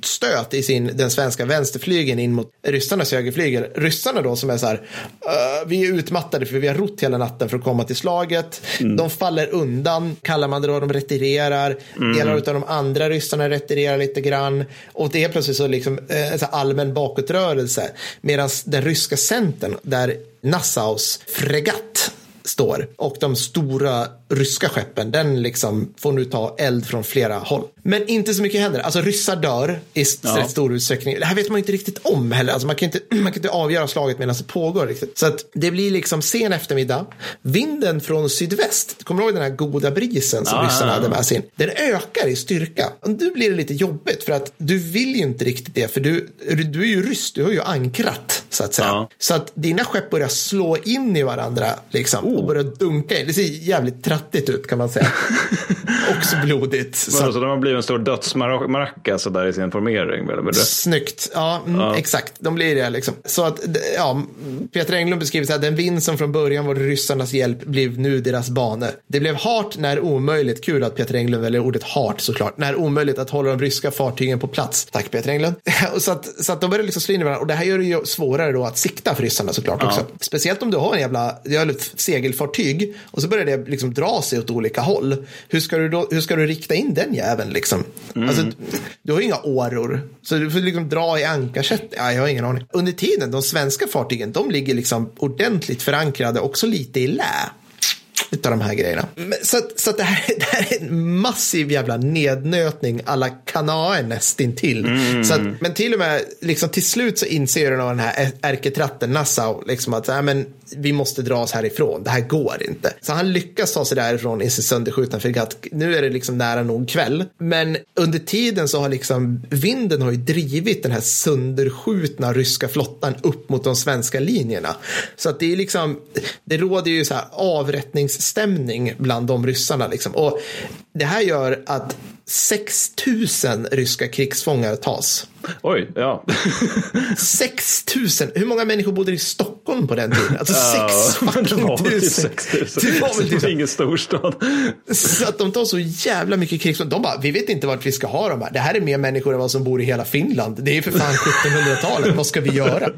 utstöt i sin, den svenska vänsterflygen in mot ryssarnas högerflygel. Ryssarna då som är så här, uh, vi är utmattade för vi har rott hela natten för att komma till slaget. Mm. De faller undan, kallar man det då, de retirerar. Mm. Delar av de andra ryssarna retirerar lite grann. Och det är plötsligt så liksom eh, så allmän bakåtrörelse. Medan den ryska centern, där Nassaus fregatt står och de stora ryska skeppen, den liksom får nu ta eld från flera håll. Men inte så mycket händer. Alltså ryssar dör i ja. stor utsträckning. Det här vet man inte riktigt om heller. Alltså man, kan inte, man kan inte avgöra slaget medan det pågår riktigt. Så att det blir liksom sen eftermiddag. Vinden från sydväst, kommer du ihåg den här goda brisen som ja, ryssarna hade med sig in? Den ökar i styrka. Och nu blir det lite jobbigt för att du vill ju inte riktigt det. För du, du är ju ryss, du har ju ankrat så att säga. Ja. Så att dina skepp börjar slå in i varandra liksom, oh. och börjar dunka in. Det ser jävligt trattigt ut kan man säga. Också blodigt. Så, så de har blivit en stor dödsmaracka så där i sin formering? Eller? Snyggt, ja, mm, ja, exakt. De blir det liksom. Så att, ja, Peter Englund beskriver så här, den vind som från början var ryssarnas hjälp blev nu deras bane. Det blev hart när omöjligt, kul att Peter Englund väljer ordet hart såklart, när omöjligt att hålla de ryska fartygen på plats. Tack Peter Englund. så, att, så att de börjar liksom slå in i varandra och det här gör det ju svårare då att sikta för ryssarna såklart ja. också. Speciellt om du har en jävla, ett segelfartyg och så börjar det liksom dra sig åt olika håll. Hur ska du, då, hur ska du rikta in den jäveln liksom? Mm. Alltså, du har ju inga åror, så du får liksom dra i ankarsätt. Ja, jag har ingen aning. Under tiden, de svenska fartygen, de ligger liksom ordentligt förankrade, också lite i lä utav de här grejerna. Så, så det, här, det här är en massiv jävla nednötning alla kanaer nästintill. Mm. Så att, men till och med liksom, till slut så inser den här ärketratten Nassau liksom att äh, men, vi måste dra oss härifrån, det här går inte. Så han lyckas ta sig därifrån i sin sönderskjutna fregatt. Nu är det liksom nära nog kväll. Men under tiden så har liksom vinden har ju drivit den här sönderskjutna ryska flottan upp mot de svenska linjerna. Så att det är liksom, det råder ju så här stämning bland de ryssarna liksom. Och det här gör att 6 000 ryska krigsfångar tas. Oj, ja. 6 000. Hur många människor bodde i Stockholm på den tiden? Alltså 6 uh, fucking det tusen. Typ 6 000. Det var väl typ ingen storstad. Så att de tar så jävla mycket krigsfångar. De bara, vi vet inte vart vi ska ha dem här. Det här är mer människor än vad som bor i hela Finland. Det är för fan 1700-talet. vad ska vi göra?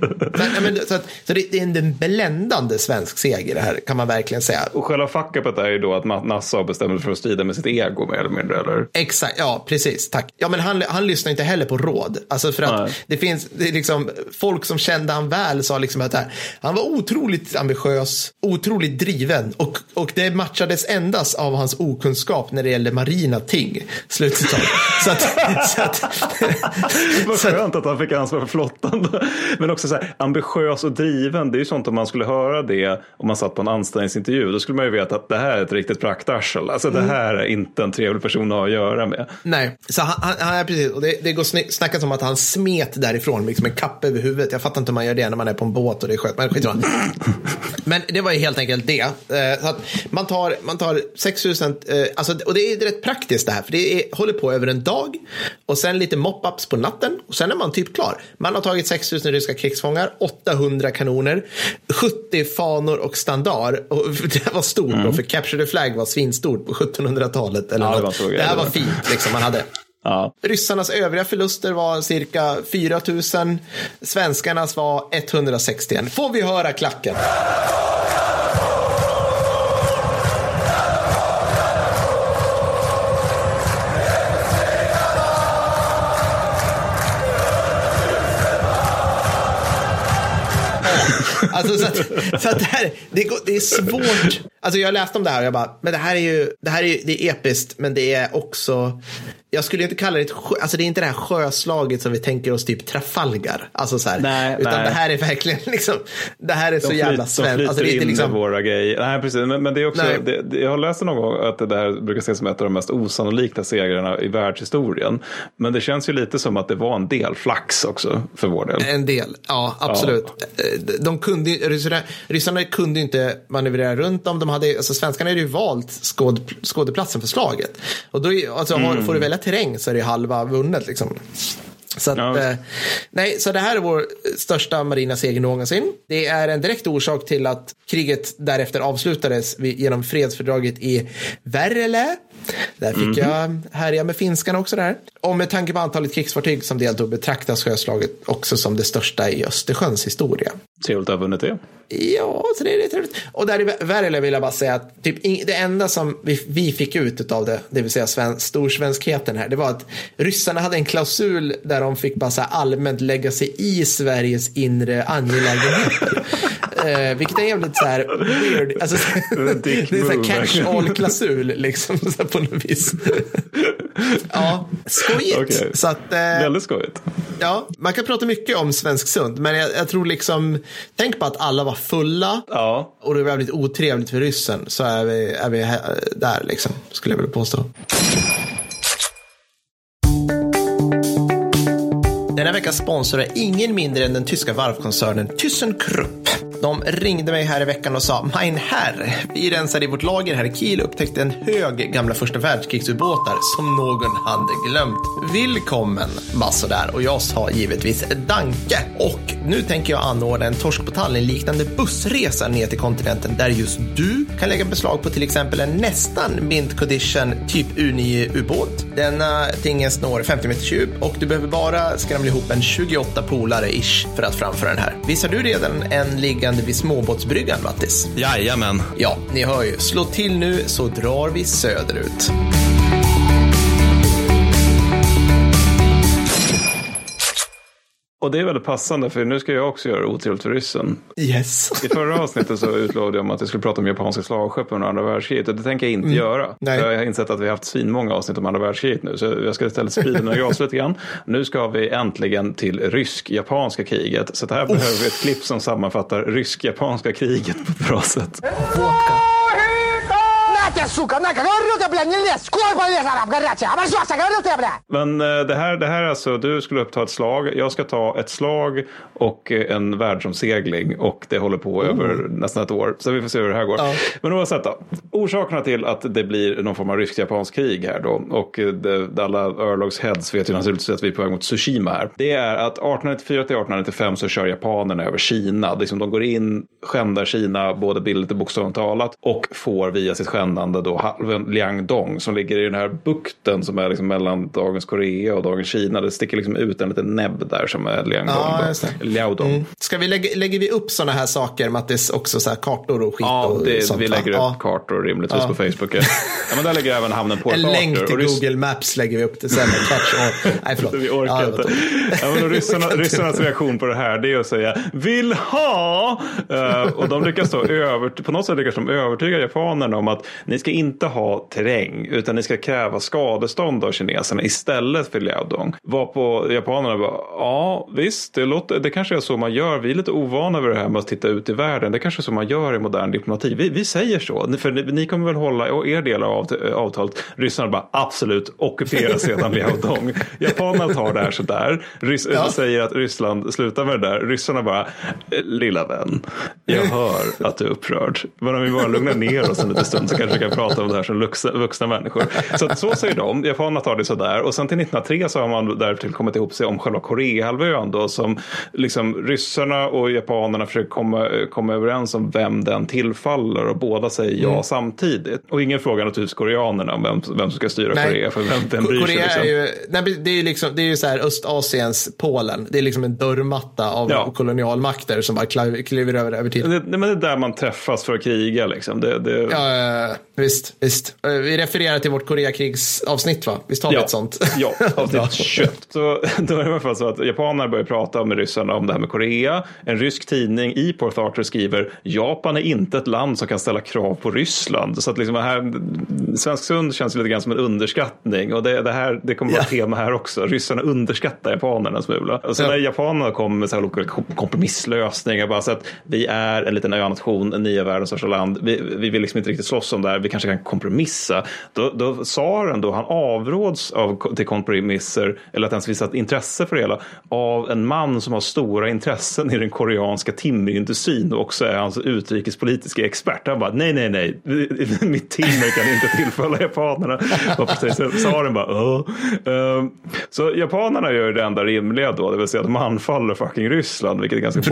Så, men, så, att, så det, det är en bländande svensk seger det här, kan man verkligen säga. Och själva fuck är ju då att Nassau bestämmer sig för att strida med sitt ego mer eller mindre, eller? Exakt, ja precis, tack. Ja men han, han lyssnar inte heller på råd. Alltså för att Nej. det finns det är liksom, folk som kände han väl sa liksom att här, han var otroligt ambitiös, otroligt driven och, och det matchades endast av hans okunskap när det gällde marina ting. Slutcitat. så att, så att, Vad skönt att han fick ansvar för flottan. Men också så här, ambitiös och driven, det är ju sånt om man skulle höra det om man satt på en anställningsintervju. Då skulle man ju veta att det här är ett riktigt praktarsel. Alltså det mm. här är inte en trevlig person att ha att göra med. Nej, så han, han, han precis, och det, det går snackas om att han smet därifrån, liksom en kapp över huvudet. Jag fattar inte hur man gör det när man är på en båt och det är skönt. Men skitbra. Men det var ju helt enkelt det. Eh, så att man tar, man tar 6000, eh, alltså, och det är rätt praktiskt det här, för det är, håller på över en dag och sen lite mop-ups på natten och sen är man typ klar. Man har tagit 6000 ryska krigsfångar, 800 kanoner, 70 fanor och standard. Och det var stort mm. då, för Capture the Flag var svinstort på 1700-talet. ja, det, var det här var fint, liksom, man hade. Ja. Ryssarnas övriga förluster var cirka 4 000. Svenskarnas var 161. Får vi höra klacken? Alltså, så att, så att det, här, det, det är svårt. Alltså jag läste om det här och jag bara, men det här är ju, det här är, det är episkt, men det är också jag skulle inte kalla det ett alltså det är inte det här sjöslaget som vi tänker oss typ Trafalgar. Alltså så här, nej, utan nej. det här är verkligen liksom, det här är så flyt, jävla svenskt. Alltså det är in liksom... våra grejer. Nej, precis. Men, men det är också, det, jag har läst någon gång att det här brukar ses som ett av de mest osannolika segrarna i världshistorien. Men det känns ju lite som att det var en del flax också för vår del. En del, ja absolut. Ja. De kunde, ryssarna, ryssarna kunde inte manövrera runt dem. De hade, alltså svenskarna hade ju valt skåd, skådeplatsen för slaget. Och då alltså, mm. får du välja terräng så är det halva vunnet. Liksom. Så, att, ja. eh, nej, så det här är vår största marina seger någonsin. Det är en direkt orsak till att kriget därefter avslutades genom fredsfördraget i Värele. Där fick mm jag härja med finskan också där. Och med tanke på antalet krigsfartyg som deltog betraktas sjöslaget också som det största i Östersjöns historia. Trevligt att ha vunnit det. Ja, så det är trevligt. Och där i Värele vill jag bara säga att typ, det enda som vi, vi fick ut av det, det vill säga sven, storsvenskheten här, det var att ryssarna hade en klausul där de fick bara allmänt lägga sig i Sveriges inre angelägenheter. eh, vilket är jävligt så här weird. Alltså, det är så här catch all-klausul liksom så på något vis. ja, skojigt. Okay. Så att, eh, Väldigt skojigt. Ja, man kan prata mycket om svensk sund, men jag, jag, tror liksom, tänk på att alla var fulla ja. och det var väldigt otrevligt för ryssen, så är vi, är vi där liksom, skulle jag vilja påstå. Denna vecka sponsrar ingen mindre än den tyska varvkoncernen ThyssenKrupp. De ringde mig här i veckan och sa, Mein Herr, vi rensade i vårt lager här i Kiel och upptäckte en hög gamla första världskrigsubåtar som någon hade glömt. Välkommen, var sådär. Och jag sa givetvis danke. Och nu tänker jag anordna en torsk på Tallinn liknande bussresa ner till kontinenten där just du kan lägga beslag på till exempel en nästan mint condition typ U9-ubåt. Denna tingens når 50 meters djup och du behöver bara skramla ihop en 28 polare-ish för att framföra den här. Visar du redan en liggande vid småbåtsbryggan, Mattis? Jajamän. Ja, ni hör ju. Slå till nu så drar vi söderut. Och det är väldigt passande för nu ska jag också göra otrevligt för ryssen. Yes. I förra avsnittet så utlovade jag om att jag skulle prata om japanska slagskepp under andra världskriget och det tänker jag inte mm. göra. Nej. Jag har insett att vi har haft svinmånga avsnitt om andra världskriget nu så jag ska istället sprida några gas lite grann. Nu ska vi äntligen till rysk-japanska kriget så det här oh. behöver vi ett klipp som sammanfattar rysk-japanska kriget på ett bra sätt. Vodka сука! На, говорю ты, блядь, не лезь! Сколько полез, араб, горячая! Обожжешься, говорю ты, блядь! Men eh, det här, det här är alltså, du skulle uppta ett slag, jag ska ta ett slag och eh, en världsomsegling och det håller på oh. över nästan ett år. Så vi får se hur det här går. Ja. Men oavsett då, orsakerna till att det blir någon form av rysk-japansk krig här då och eh, det, alla örlogs heads vet ju naturligtvis att vi är på väg mot Tsushima här. Det är att 1894 till 1895 så kör japanerna över Kina. Liksom de går in, skändar Kina både bildligt och bokstavligt talat och får via sitt skändande spännande då halvön Liangdong som ligger i den här bukten som är liksom mellan dagens Korea och dagens Kina. Det sticker liksom ut en liten näbb där som är Liangdong. Ja, Liaodong. Mm. Ska vi lägga, lägger vi upp sådana här saker, Mattis, också så här kartor och skit ja, och det, sånt? vi lägger upp ja. kartor rimligtvis ja. på Facebook. ja, men där lägger även hamnen Port En länk till Google Maps lägger vi upp till sen. All. Nej, förlåt. vi orkar inte. Ja, men ryssarna, ryssarnas reaktion på det här det är att säga vill ha. Uh, och de lyckas då över, på något sätt lyckas de övertyga japanerna om att ni ska inte ha terräng utan ni ska kräva skadestånd av kineserna istället för Liaodong. Var på japanerna bara, ja visst, det, låter, det kanske är så man gör. Vi är lite ovana vid det här med att titta ut i världen. Det kanske är så man gör i modern diplomati. Vi, vi säger så, för ni, ni kommer väl hålla er del av avtalet. Ryssarna bara, absolut, ockupera sedan Liaodong. Japanerna tar det här sådär. Rys ja. säger att Ryssland slutar med det där. Ryssarna bara, lilla vän, jag hör att du är upprörd. Men om vi bara lugnar ner oss en liten stund så kanske vi kan prata om det här som vuxna, vuxna människor. Så, så säger de, japanerna tar det sådär. Och sen till 1903 så har man därtill kommit ihop sig om själva Koreahalvön då som liksom ryssarna och japanerna försöker komma, komma överens om vem den tillfaller och båda säger ja mm. samtidigt. Och ingen frågar naturligtvis koreanerna om vem, vem som ska styra nej. Korea. För vem, vem bryr Korea sig, liksom. är ju, nej, det är ju liksom, det är ju så här Östasiens Polen. Det är liksom en dörrmatta av ja. kolonialmakter som bara kliver över över tid. Det, men det är där man träffas för att kriga liksom. Det, det... Ja, visst, visst. Vi refererar till vårt Koreakrigsavsnitt va? Visst har vi ja. ett sånt? Ja, avsnitt 21. Så då är det i alla fall så att japanerna börjar prata med ryssarna om det här med Korea. En rysk tidning i Port Arthur skriver Japan är inte ett land som kan ställa krav på Ryssland. Så att liksom här, Svensk Sund känns lite grann som en underskattning och det, det här det kommer vara yeah. tema här också. Ryssarna underskattar japanerna en smula. Och sen ja. när japanerna kommer med så här kompromisslösningar, bara så att vi är en liten önation, ni är världens största land, vi, vi vill liksom inte riktigt slåss om det här, vi kanske kan kompromissa. Då, då tsaren då, han avråds av, till kompromisser, eller att ens visa ett intresse för det hela, av en man som har stora intressen i den koreanska timmerindustrin och också är hans utrikespolitiska expert. Han bara, nej, nej, nej, mitt timmer kan inte tillfalla japanerna. Tsaren bara, Åh. Ehm, så japanerna gör det enda rimliga då, det vill säga att de anfaller fucking Ryssland, vilket är ganska.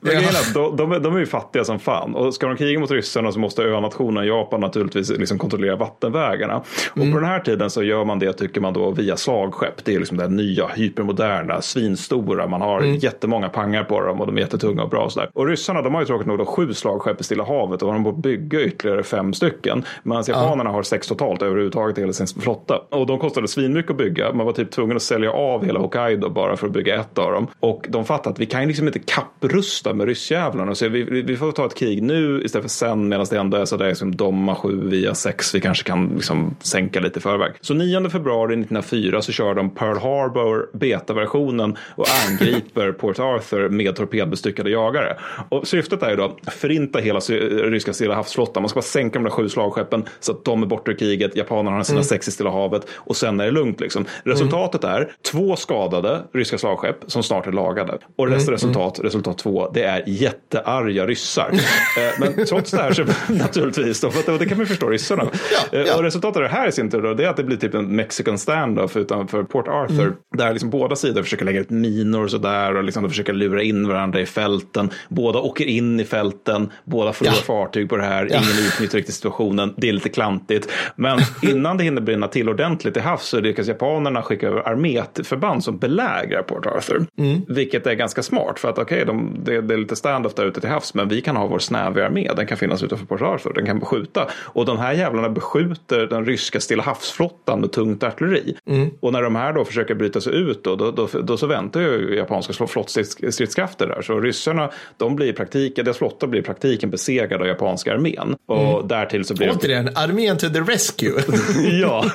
Men ja. de, de, de är ju fattiga som fan och ska de kriga mot ryssarna så måste önationen Japan naturligtvis liksom kontrollera vattenvägarna. Mm. Och på den här tiden så gör man det, tycker man då, via slagskepp. Det är liksom det nya, hypermoderna, svinstora. Man har mm. jättemånga pangar på dem och de är jättetunga och bra och sådär. Och ryssarna, de har ju tråkigt nog då sju slagskepp i Stilla havet och de har bygga ytterligare fem stycken. Medan japanerna har sex totalt överhuvudtaget i hela sin flotta. Och de kostade svinmycket att bygga. Man var typ tvungen att sälja av hela Hokkaido bara för att bygga ett av dem. Och de fattade att vi kan liksom inte kapprusta med ryssjävlarna. Så vi, vi, får ta ett krig nu istället för sen medan det ändå är så där som de har sju via sex. Vi kanske kan liksom sänka lite i förväg. Så 9 februari 1904 så kör de Pearl Harbor betaversionen och angriper Port Arthur med torpedbestyckade jagare. Och syftet är ju då förinta hela ryska Stilla havsflottan. Man ska bara sänka de där sju slagskeppen så att de är borta ur kriget. Japanerna har sina mm. sex i Stilla havet och sen är det lugnt. Liksom. Resultatet mm. är två skadade ryska slagskepp som snart är lagade. Och mm. resultat, mm. resultat två, det är jättearga ryssar. Eh, men trots det här så naturligtvis, då, för det kan man förstå ryssarna. Ja, eh, ja. Och resultatet av det här i sin tur då, det är att det blir typ en mexican standoff utanför Port Arthur. Mm. Där liksom båda sidor försöker lägga ut minor och sådär och liksom försöker lura in varandra i fälten. Båda åker in i fälten, båda förlorar ja. fartyg på det här, ingen utnyttjar riktigt situationen, det är lite klantigt. Men innan det hinner brinna till ordentligt i havs så lyckas japanerna skicka över arméförband som belägrar Port Arthur. Mm. Vilket är ganska smart för att okej, okay, de, det, det, är lite standoff där ute till havs men vi kan ha vår snäviga armé, den kan finnas utanför Port Arthur, den kan beskjuta. Och de här jävlarna beskjuter den ryska Stilla havsflottan med tungt artilleri. Mm. Och när de här då försöker bryta sig ut då, då, då, då så väntar ju japanska flottstridskrafter där. Så ryssarna, de blir i praktiken, deras flotta blir i praktiken besegrad av japanska armén. Och mm. därtill så blir Återigen, armén to the rescue. ja.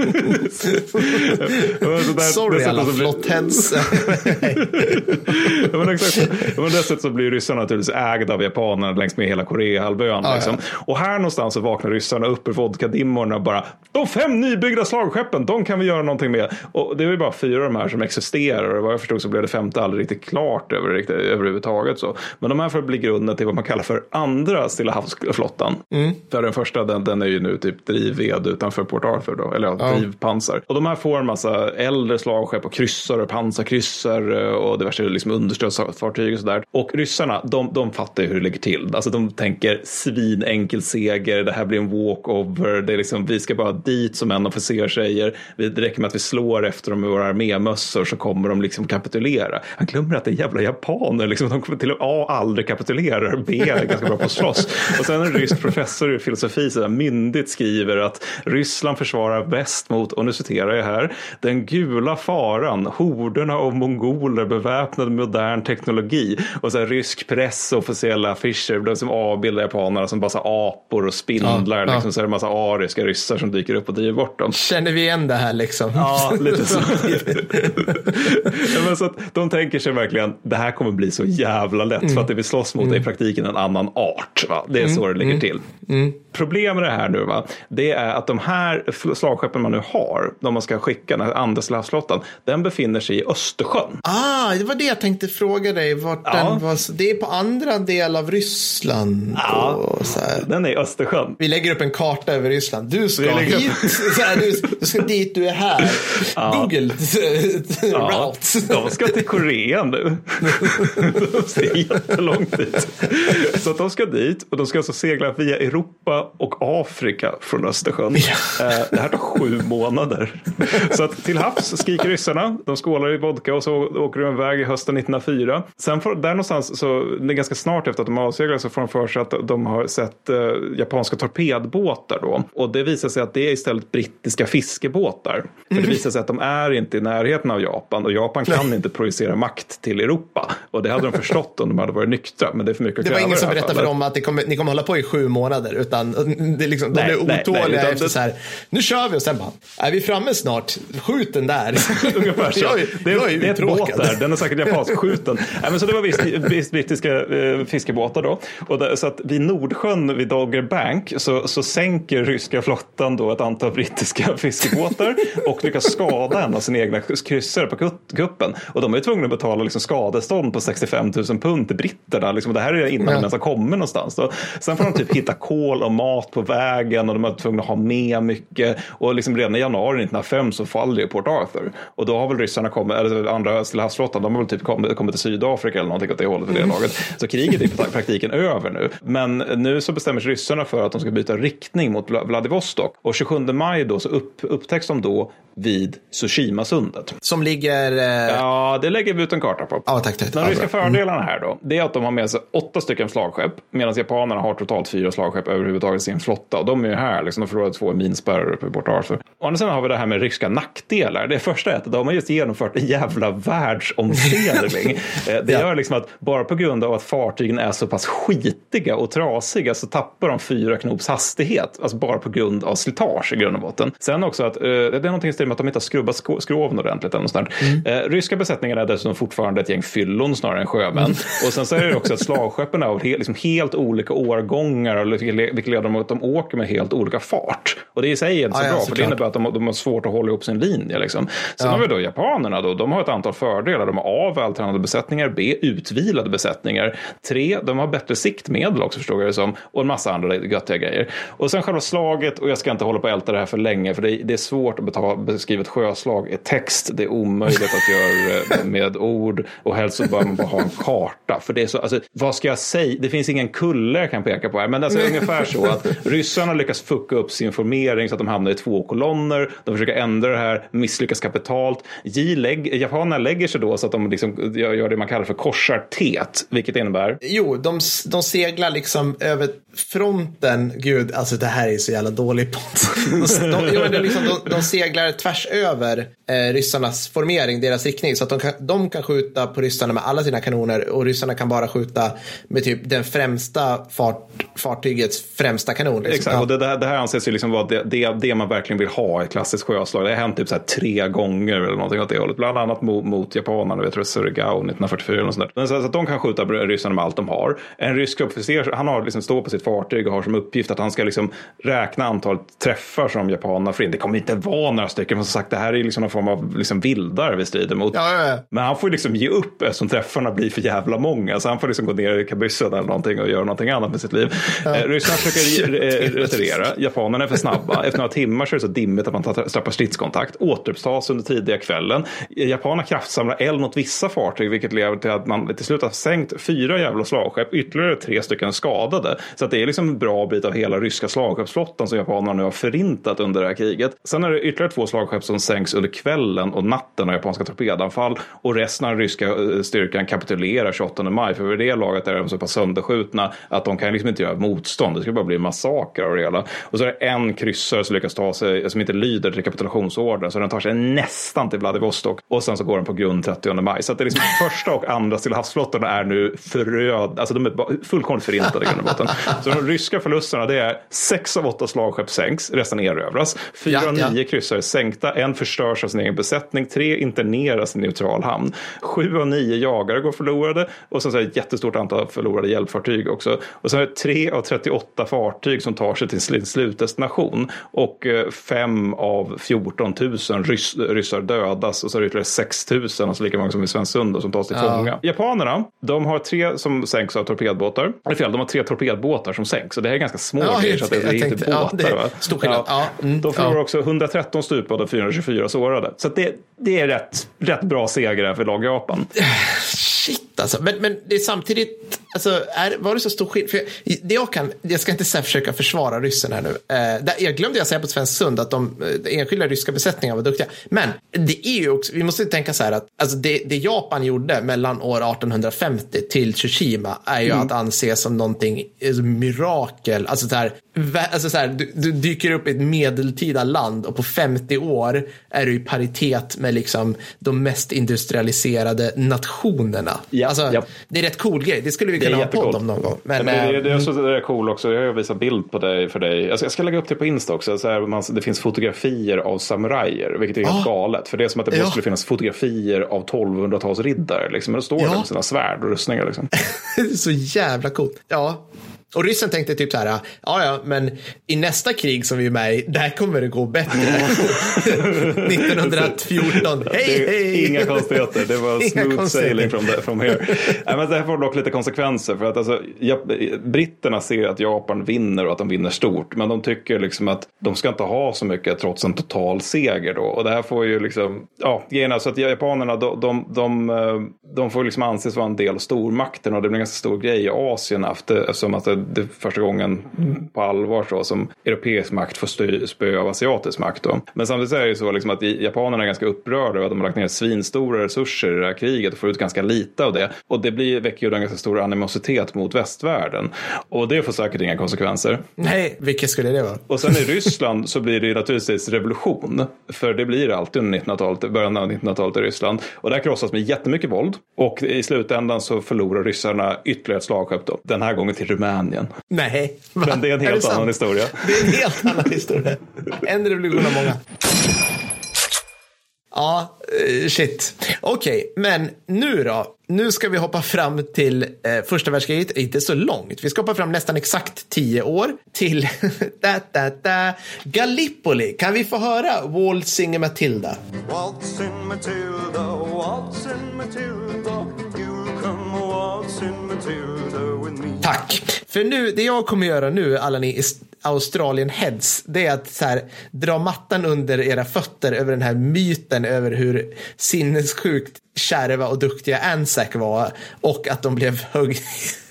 Sorry alla flottheads. men, exakt. men dessutom så blir ryssarna naturligtvis ägda av japanerna längs med hela Koreahalvön. Ah, liksom. ja. Och här någonstans så vaknar ryssarna upp ur vodkadimmorna och bara de fem nybyggda slagskeppen, de kan vi göra någonting med. Och det är ju bara fyra av de här som existerar och vad jag förstod så blev det femte aldrig riktigt klart över, riktigt, överhuvudtaget. Så. Men de här får bli grunden till vad man kallar för andra Stilla havsflottan. Mm. För den första den, den är ju nu typ drivved utanför Port Arthur då, eller ja, ja. drivpansar. Och de här får en massa äldre slagskepp och kryssare, pansarkryssar eh, och diverse liksom understödsfartyg och sådär. Och ryssarna, de, de fattar ju hur det ligger till. Alltså de tänker svinenkel seger, det här blir en walkover, det är liksom, vi ska bara dit som en officer säger, det räcker med att vi slår efter dem med våra armémössor så kommer de liksom kapitulera. Han glömmer att det är jävla japaner, liksom, de kommer till och A aldrig kapitulerar, B är ganska bra på att slåss. Och sen en rysk professor i filosofi så där, myndigt skriver att Ryssland försvarar väst mot, och nu citerar jag här, den gula faran, horderna av mongoler beväpnade med modern teknologi. Och så här, rysk press och officiella affischer de som avbildar japanerna som bara så apor och spindlar här. Liksom, så är det en massa ariska ryssar som dyker upp och driver bort dem. Känner vi igen det här liksom? Ja, lite så. ja, men så att de tänker sig verkligen, det här kommer bli så jävla lätt för att det vi slåss mot är i praktiken en annan art. Va? Det är så det ligger till. Problemet med det här nu, va? det är att de här slagskeppen man nu har, de man ska skicka, den här andra havsflottan, den befinner sig i Östersjön. Ah, det var det jag tänkte fråga dig. Vart Ja. den var. Det är på andra del av Ryssland. Ja. Den är i Östersjön. Vi lägger upp en karta över Ryssland. Du ska hit. Här, du, du ska dit, du är här. Google Ja, route. de ska till Korea nu. de ska jättelångt dit. Så att de ska dit och de ska alltså segla via Europa och Afrika från Östersjön. Eh, Det här tar sju månader. Så att till havs skriker ryssarna, de skålar i vodka och så åker de iväg hösten 1904. Sen får, där någonstans, så det är ganska snart efter att de avseglar så får de för sig att de har sett eh, japanska torpedbåtar då. Och det visar sig att det är istället brittiska fiskebåtar. För det visar sig att de är inte i närheten av Japan och Japan kan inte projicera makt till Europa. Och det hade de förstått om de hade varit nyktra. Men det är för mycket att Det var ingen som berättade för dem att kommer, ni kommer hålla på i sju månader. Utan det är liksom, de Nej, blev nej, otåliga nej, utan efter det- så här. Nu kör vi och sen bara. Är vi framme snart? Skjut den där. Ungefär så. Jag är, det, jag är, det är ett båt där, den är säkert japansk skjuten. Nej, men så det var visst, visst brittiska eh, fiskebåtar då. Och det, så att vid Nordsjön, vid Dogger Bank, så, så sänker ryska flottan då ett antal brittiska fiskebåtar och lyckas skada en av sina egna kryssare på kuppen. Och de är tvungna att betala liksom skadestånd på 65 000 pund till britterna. Liksom, det här är innan de ens har kommit någonstans. Då. Sen får de typ hitta kol och mat på vägen och de är tvungna att ha med mycket. Och liksom redan i januari 1905 så faller ju Port Arthur. Och då har väl ryssarna kommit, eller andra Stilla havsflottan, de har väl typ kommit, kommit till Sydafrika eller någonting åt det hållet vid det laget. Så kriget är i praktiken över nu. Men nu så bestämmer sig ryssarna för att de ska byta riktning mot Vladivostok. Och 27 maj då så upp, upptäcks de då vid Tsushima-sundet. Som ligger... Eh, ja. Ja, det lägger vi ut en karta på. tack. tack. De Ja, ryska fördelarna här då, det är att de har med sig åtta stycken slagskepp, medan japanerna har totalt fyra slagskepp överhuvudtaget i sin flotta. Och de är ju här, liksom, de förlorade två minspärrar uppe i Port Arthur. Å andra sidan har vi det här med ryska nackdelar. Det första är att de har just genomfört en jävla världsomsegling. Eh, det Ja. gör liksom att bara på grund av att fartygen är så pass skitiga och trasiga så tappar de fyra knops hastighet. Alltså bara på grund av slitage i grund och botten. Sen också att eh, det är någonting i stil med att de inte har skrubbat skro- skroven ordentligt. Eller något sånt där. Eh, ryska besättningar är dessutom fortfarande ett gäng fyllon snarare än sjömän. Och sen så är det också att slagskeppen är av he- liksom helt olika årgångar och vilket le- vilket leder dem att de åker med helt olika fart. Och det i sig är inte så Ja, ja, bra för det innebär att de, de har svårt att hålla ihop sin linje. Liksom. Sen Ja. har vi då japanerna då, de har ett antal fördelar. De har A, vältränade besättningar, B, utvilade besättningar. Tre, de har bättre siktmedel också förstår jag det som. Och en massa andra göttiga grejer. Och sen själva slaget, och jag ska inte hålla på och älta det här för länge, för det det är svårt att betala, beskriva ett sjöslag i text. Det är omöjligt att göra med ord och helst så bör man bara ha en karta. För det är så, alltså, vad ska jag säga? Det finns ingen kulle jag kan peka på här, men alltså, det är ungefär så att ryssarna lyckas fucka upp sin formering så att de hamnar i två kolonner. De försöker ändra det här, misslyckas kapitalt. J lägg, japanerna lägger sig då så att de liksom gör, det man kallar för korsar tet, vilket innebär Jo, de, de seglar liksom över fronten. Gud, alltså det här är så jävla dålig podd. De, de, det är liksom, de, de seglar tvärs över eh, ryssarnas formering, deras riktning. Så att de kan, de kan skjuta på ryssarna med alla sina kanoner och ryssarna kan bara skjuta med typ den främsta fart, fartygets främsta kanon. Liksom. Exakt, och det, det, här, anses ju liksom vara det, det, det man verkligen vill ha i klassiskt sjöslag. Det har hänt typ så tre gånger eller någonting åt det hållet. Bland annat mot, mot japanerna, jag tror det är Surigao 1944 eller något sånt där. Så att de kan skjuta ryssarna med allt de har. En rysk officer, han har liksom står på sitt fartyg och har som uppgift att han ska liksom räkna antalet träffar som japanerna får in. Det kommer inte vara några stycken, men som sagt det här är liksom någon form av liksom vildar vi strider mot. Ja, ja, ja. Men han får liksom ge upp eftersom träffarna blir för jävla många. Så han får liksom gå ner i kabyssen eller någonting och göra någonting annat med sitt liv. Eh, Ryssland försöker eh, retirera. Japanerna är för snabba. Efter några timmar så är det så dimmigt att man tappar stridskontakt. Återupptas under tidiga kvällen. Japanerna kraftsamlar eld mot vissa fartyg vilket leder till att man till slut har sänkt fyra jävla slagskepp. Ytterligare tre stycken skadade. Så att det är liksom en bra bit av hela ryska slagskeppsflottan som japanerna nu har förintat under det här kriget. Sen är det ytterligare två slagskepp slagskepp som sänks under kvällen och natten av japanska torpedanfall och resten av den ryska eh, styrkan kapitulerar 28 maj. För vid det laget är de så pass sönderskjutna att de kan liksom inte göra motstånd. Det skulle bara bli en massaker av det hela. Och så är det en kryssare som lyckas ta sig, som inte lyder till kapitulationsordern, så den tar sig nästan till Vladivostok och sen så går den på grund 30 maj. Så att det är liksom första och andra Stilla havsflottorna är nu föröd, alltså de är fullkomligt förintade i grund och botten. Så de ryska förlusterna det är sex av åtta slagskepp sänks, resten erövras. Fyra av nio kryssare sänkta, en förstörs av sin egen besättning, tre interneras i neutral hamn. Sju av nio jagare går förlorade och sen så är det ett jättestort antal förlorade hjälpfartyg också. Och sen är det tre av 38 fartyg som tar sig till sin slutdestination och eh, fem av 14 000 rys ryssar dödas och så är det ytterligare 6 000, alltså lika många som i Svensund som tas till ja. fånga. Japanerna, de har tre som sänks av torpedbåtar. Eller fel, de har tre torpedbåtar som sänks. Så det är ganska små ja, grejer. Så det, är inte båtar. Ja, det är stor skillnad. Ja. Ja, mm, de förlorar också 113 stupade och 424 sårade. Så det, det är rätt, rätt bra seger för lag Japan. Shit alltså. Men, men det är samtidigt Alltså, är, var det så stor skillnad? det jag, kan, jag ska inte så försöka försvara ryssen här nu. Eh, jag glömde jag säga på Svensk Sund att de, de eh, enskilda ryska besättningarna var duktiga. Men det är ju också, vi måste tänka så här att alltså det, det Japan gjorde mellan år 1850 till Tsushima är ju mm. att anse som någonting alltså, mirakel. Alltså så här, alltså så här, du, du, dyker upp i ett medeltida land och på 50 år är du i paritet med liksom de mest industrialiserade nationerna. Ja, alltså, ja. Det är rätt cool grej. Det skulle vi kunna ha podd om någon gång. Men, men det, det, är så det är cool också. Jag har visat bild på dig för dig. Jag ska, jag ska lägga upp det på Insta också. Så här, man, det finns fotografier av samurajer, vilket är helt ah. galet. För det är som att det ja. skulle finnas fotografier av 1200-talsriddare. Liksom. Men då står ja. de med sina svärd och rustningar. Liksom. så jävla coolt. Ja, och ryssen tänkte typ så här, ja ja, men i nästa krig som vi är med i, där kommer det gå bättre. 1914, hej hej! Inga konstigheter, det var smooth sailing from, the, from here. Nej, men det här får dock lite konsekvenser, för att alltså, britterna ser att Japan vinner och att de vinner stort, men de tycker liksom att de ska inte ha så mycket trots en total seger då. Och det här får ju liksom, ja, grejen så att japanerna, de, de, de, eh, de får liksom anses vara en del av stormakten och det blir en ganska stor grej i Asien efter, eftersom att det det är första gången på allvar så som europeisk makt får spö av asiatisk makt. Då. Men samtidigt är det ju så liksom att japanerna är ganska upprörda över att de har lagt ner svinstora resurser i det här kriget och får ut ganska lite av det. Och det blir, väcker ju en ganska stor animositet mot västvärlden. Och det får säkert inga konsekvenser. Nej, vilka skulle det vara? Och sen i Ryssland så blir det ju naturligtvis revolution. För det blir det alltid under 1900-talet, början av 1900-talet i Ryssland. Och det här krossas med jättemycket våld. Och i slutändan så förlorar ryssarna ytterligare ett slagskepp då. Den här gången till Rumänien Spanien. Nej. Va? Men det är en helt är annan historia. Det är en helt annan historia. En revolution av många. Ja, eh, shit. Okej, okay, men nu då? Nu ska vi hoppa fram till eh, första världskriget, inte så långt. Vi ska hoppa fram nästan exakt tio år till da, da, da, Gallipoli. Kan vi få höra Waltzing Matilda? Waltzing Matilda, waltzing Matilda, you come waltzing Matilda with me. Tack. För nu, det jag kommer göra nu, alla ni Australien heads, det är att så här, dra mattan under era fötter över den här myten över hur sinnessjukt kärva och duktiga Anzac var och att de blev hugg,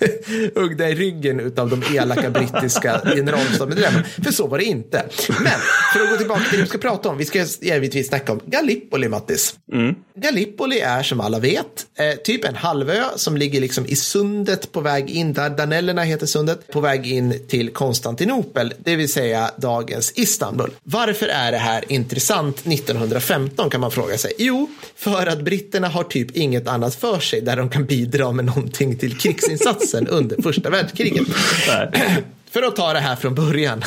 huggda i ryggen av de elaka brittiska generalstabsmedlemmarna. För så var det inte. Men för att gå tillbaka till det vi ska prata om. Vi ska givetvis snacka om Gallipoli, Mattis. Mm. Gallipoli är som alla vet eh, typ en halvö som ligger liksom i sundet på väg in, där Danellerna heter sundet, på väg in till Konstantinopel, det vill säga dagens Istanbul. Varför är det här intressant 1915 kan man fråga sig? Jo, för att britterna har typ inget annat för sig där de kan bidra med någonting till krigsinsatsen under första världskriget. För att ta det här från början.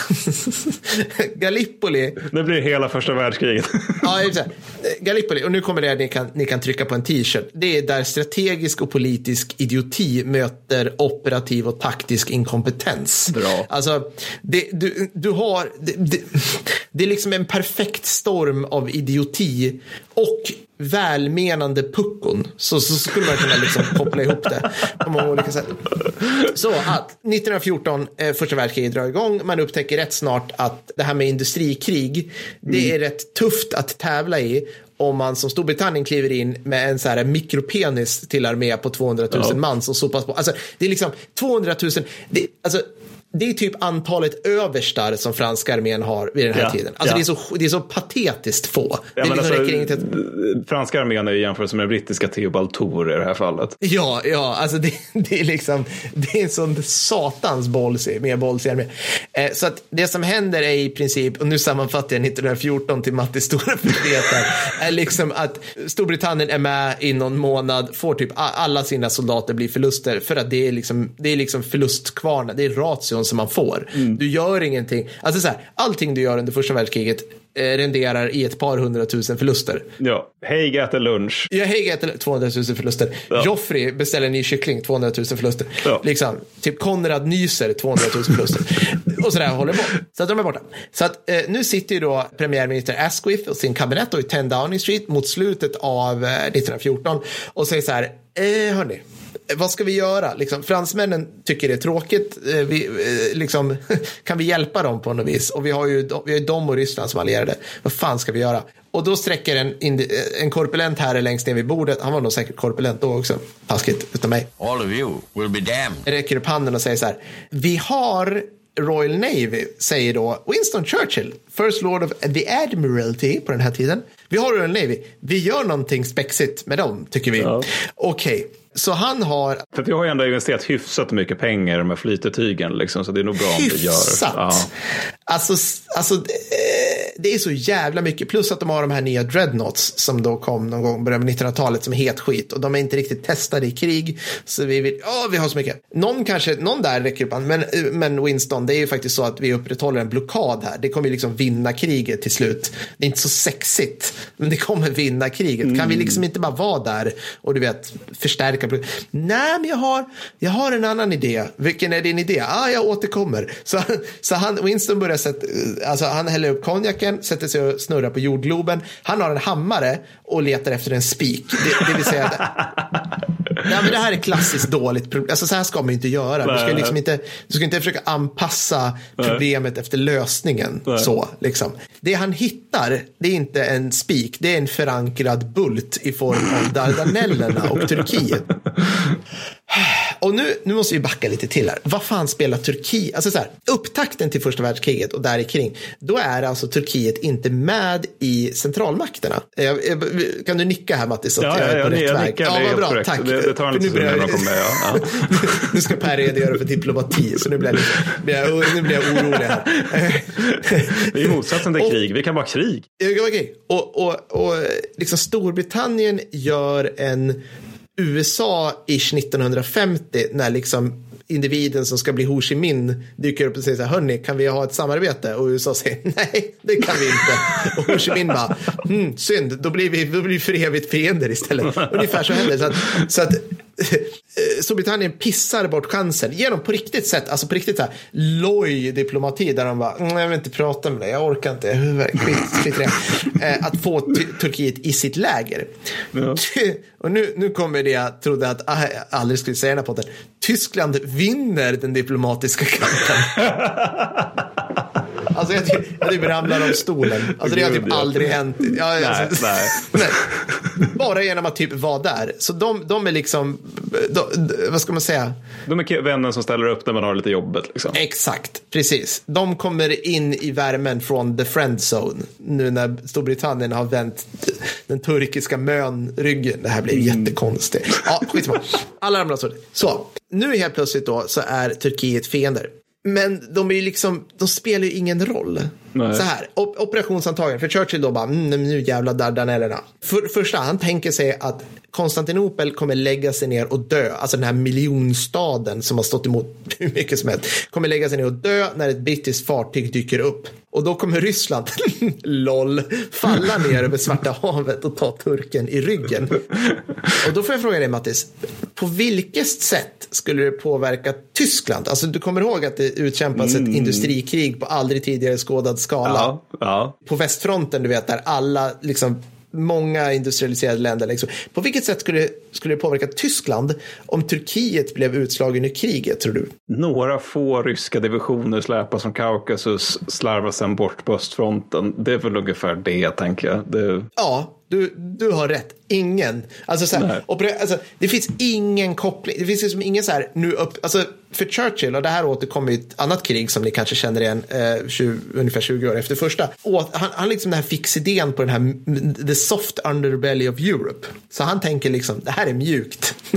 Gallipoli. Det blir hela första världskriget. ja, Gallipoli, och nu kommer det ni kan, ni kan trycka på en t-shirt. Det är där strategisk och politisk idioti möter operativ och taktisk inkompetens. Bra. Alltså, det, du, du har, det, det, det är liksom en perfekt storm av idioti och välmenande puckon så, så skulle man kunna liksom koppla ihop det på många olika sätt. Så att 1914, eh, första världskriget drar igång, man upptäcker rätt snart att det här med industrikrig, det mm. är rätt tufft att tävla i om man som Storbritannien kliver in med en så här mikropenis till armé på 200 000 ja. man som så pass på. Alltså, det är liksom 200 000. Det, alltså, det är typ antalet överstar som franska armén har vid den här Ja, tiden. Alltså ja. det, är så, det är så patetiskt få. Ja, det alltså, ett... Franska armén är i jämförelse med den brittiska Theobald i det här fallet. Ja, ja, alltså det, det är liksom, det är en sån satans ballsy, mer ballsy armé. Eh, så att det som händer är i princip, och nu sammanfattar jag 1914 till Mattis stora förtret här, är liksom att Storbritannien är med i någon månad, får typ alla sina soldater bli förluster för att det är liksom, det är liksom förlustkvarnar, det är ration som man får. Du gör ingenting, alltså så här, allting du gör under första världskriget eh, renderar i ett par hundratusen förluster. Ja, Haig äter lunch. Jag Haig äter 200 000 förluster. Ja. Joffrey beställer en ny kyckling, 200 000 förluster. Ja. Liksom, typ Konrad nyser, 200 000 förluster. och sådär håller på. Så att de är borta. Så att eh, nu sitter ju då premiärminister Asquith och sin kabinett då i 10 Downing Street mot slutet av eh, 1914 och säger så här, eh, hörni, vad ska vi göra? Liksom, fransmännen tycker det är tråkigt. Eh, Vi, eh, liksom, kan vi hjälpa dem på något vis? Och vi har ju, vi har ju dem och Ryssland som allierade. Vad fan ska vi göra? Och då sträcker en, indi- en korpulent herre längst ner vid bordet, han var nog säkert korpulent då också, taskigt utan mig, All of you will be damned. räcker upp handen och säger så här, vi har Royal Navy, säger då Winston Churchill, First Lord of the Admiralty på den här tiden. Vi har Royal Navy, vi gör någonting spexigt med dem, tycker vi. Ja. Okej, så han har För vi har ju ändå investerat hyfsat mycket pengar med flytetygen, liksom, så det är nog bra om vi gör. hyfsat. Ja. Alltså, alltså det, det är så jävla mycket. Plus att de har de här nya dreadnoughts som då kom någon gång i början av 1900-talet som är het skit. Och de är inte riktigt testade i krig. Så vi vill, ja vi har så mycket. Någon kanske, någon där räcker upp men, men Winston, det är ju faktiskt så att vi upprätthåller en blockad här. Det kommer ju liksom vinna kriget till slut. Det är inte så sexigt, men det kommer vinna kriget. Kan vi liksom inte bara vara där och du vet förstärka? Nej, men jag har, jag har en annan idé. Vilken är din idé? Ah, jag återkommer. Så, så han, Winston börjar sätta, alltså han häller upp konjaken, sätter sig och snurrar på jordgloben. Han har en hammare och letar efter en spik. Det, det vill säga att, Nej, men det här är klassiskt dåligt problem. Alltså, så här ska man inte göra. Du ska, Nej. liksom inte, du ska inte försöka anpassa problemet efter lösningen. Nej. Så, liksom. Det han hittar, det är inte en spik, det är en förankrad bult i form av Dardanellerna och Turkiet. Och nu, nu måste vi backa lite till här. Vad fan spelar Turkiet? Alltså så här, upptakten till första världskriget och där kring, då är alltså Turkiet inte med i centralmakterna. Jag, jag, kan du nicka här Mattis? att Ja, jag är ja, på ja, rätt jag väg? nickar, Ja, vad bra, korrekt. tack. Det- det tar en liten stund innan de kommer ja. nu ska Per redogöra för diplomati, så nu blir jag, lite, blir jag, nu blir jag orolig här. Det är motsatsen till Och- krig. Vi kan bara krig. Okej, och, och, och liksom Storbritannien gör en USA-ish 1950 när liksom individen som ska bli Ho Chi Minh dyker upp och säger så här, hörni, kan vi ha ett samarbete? Och USA säger, nej, det kan vi inte. Och Ho Chi Minh bara, hmm, synd, då blir vi, då blir vi för evigt fiender istället. Ungefär så händer. Så att, så att eh, Storbritannien pissar bort chansen genom på riktigt sätt, alltså på riktigt så här, loj diplomati där de bara, mm, jag vill inte prata med dig, jag orkar inte, skit, skit. Eh, Att få Turkiet i sitt läger. Och nu, nu kommer det jag trodde att ah, jag aldrig skulle säga i den här podden. Tyskland vinner den diplomatiska kampen. Alltså jag typ, jag typ ramlar av stolen. Alltså det har typ aldrig hänt. Ja, alltså, nej. nej. Bara genom att typ vara där. Så de, de är liksom, de, vad ska man säga? De är vännen som ställer upp när man har lite jobbet. Liksom. Exakt, precis. De kommer in i värmen från the friend zone. Nu när Storbritannien har vänt den turkiska mön ryggen. Det här blir jättekonstigt. Ja, skitsamma. Alla ramlar av stolen. Så, nu helt plötsligt då så är Turkiet fiender. Men de är ju liksom, de spelar ju ingen roll. Nej. Så här, op- operationsantagen, för Churchill då bara, mm, nu jävla Dardanellerna. För, första, han tänker sig att Konstantinopel kommer lägga sig ner och dö. Alltså den här miljonstaden som har stått emot hur mycket som helst. Kommer lägga sig ner och dö när ett brittiskt fartyg dyker upp. Och då kommer Ryssland, LOL, falla ner över Svarta havet och ta turken i ryggen. Och då får jag fråga dig Mattis, på vilket sätt skulle det påverka Tyskland? Alltså du kommer ihåg att det utkämpas ett industrikrig på aldrig tidigare skådad skala Ja, ja. på västfronten, du vet, där alla, liksom, många industrialiserade länder, liksom. på vilket sätt skulle, skulle det påverka Tyskland om Turkiet blev utslagen i kriget, tror du? Några få ryska divisioner släpas från Kaukasus, slarvas sen bort på östfronten. Det är väl ungefär det, tänker jag. Det... Ja, du, du har rätt. Ingen. Alltså, så här, och, alltså, det finns ingen koppling. Det finns liksom ingen så här, nu upp, alltså, för Churchill, och det här återkommer i ett annat krig som ni kanske känner igen, eh, 20, ungefär 20 år efter första. Och han, han liksom den här fixidén på den här, the soft underbelly of Europe. Så han tänker liksom, det här är mjukt.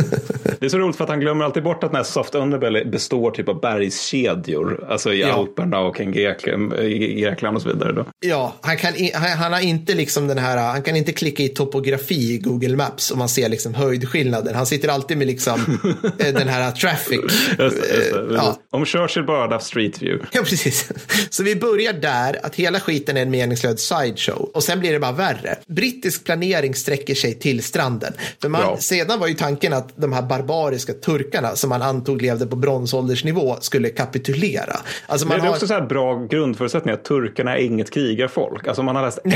det är så roligt för att han glömmer alltid bort att den här soft underbelly består typ av bergskedjor, alltså i ja. Alperna och kring Grekland och så vidare. Då. Ja, han, kan, han, han, har inte liksom den här, han kan inte klicka i topografi i Google Maps och man ser liksom höjdskillnaden. Han sitter alltid med liksom eh, den här traffic. Just just det. Ja. Om Churchill bara hade haft Street View. Ja, precis. Så vi börjar där, att hela skiten är en meningslös sideshow. Och sen blir det bara värre. Brittisk planering sträcker sig till stranden. För man, ja. sedan var ju tanken att de här barbariska turkarna som man antog levde på bronsåldersnivå skulle kapitulera. Alltså man Men det är har... också så här bra grundförutsättning att turkarna är inget krigarfolk. Alltså man har läst ett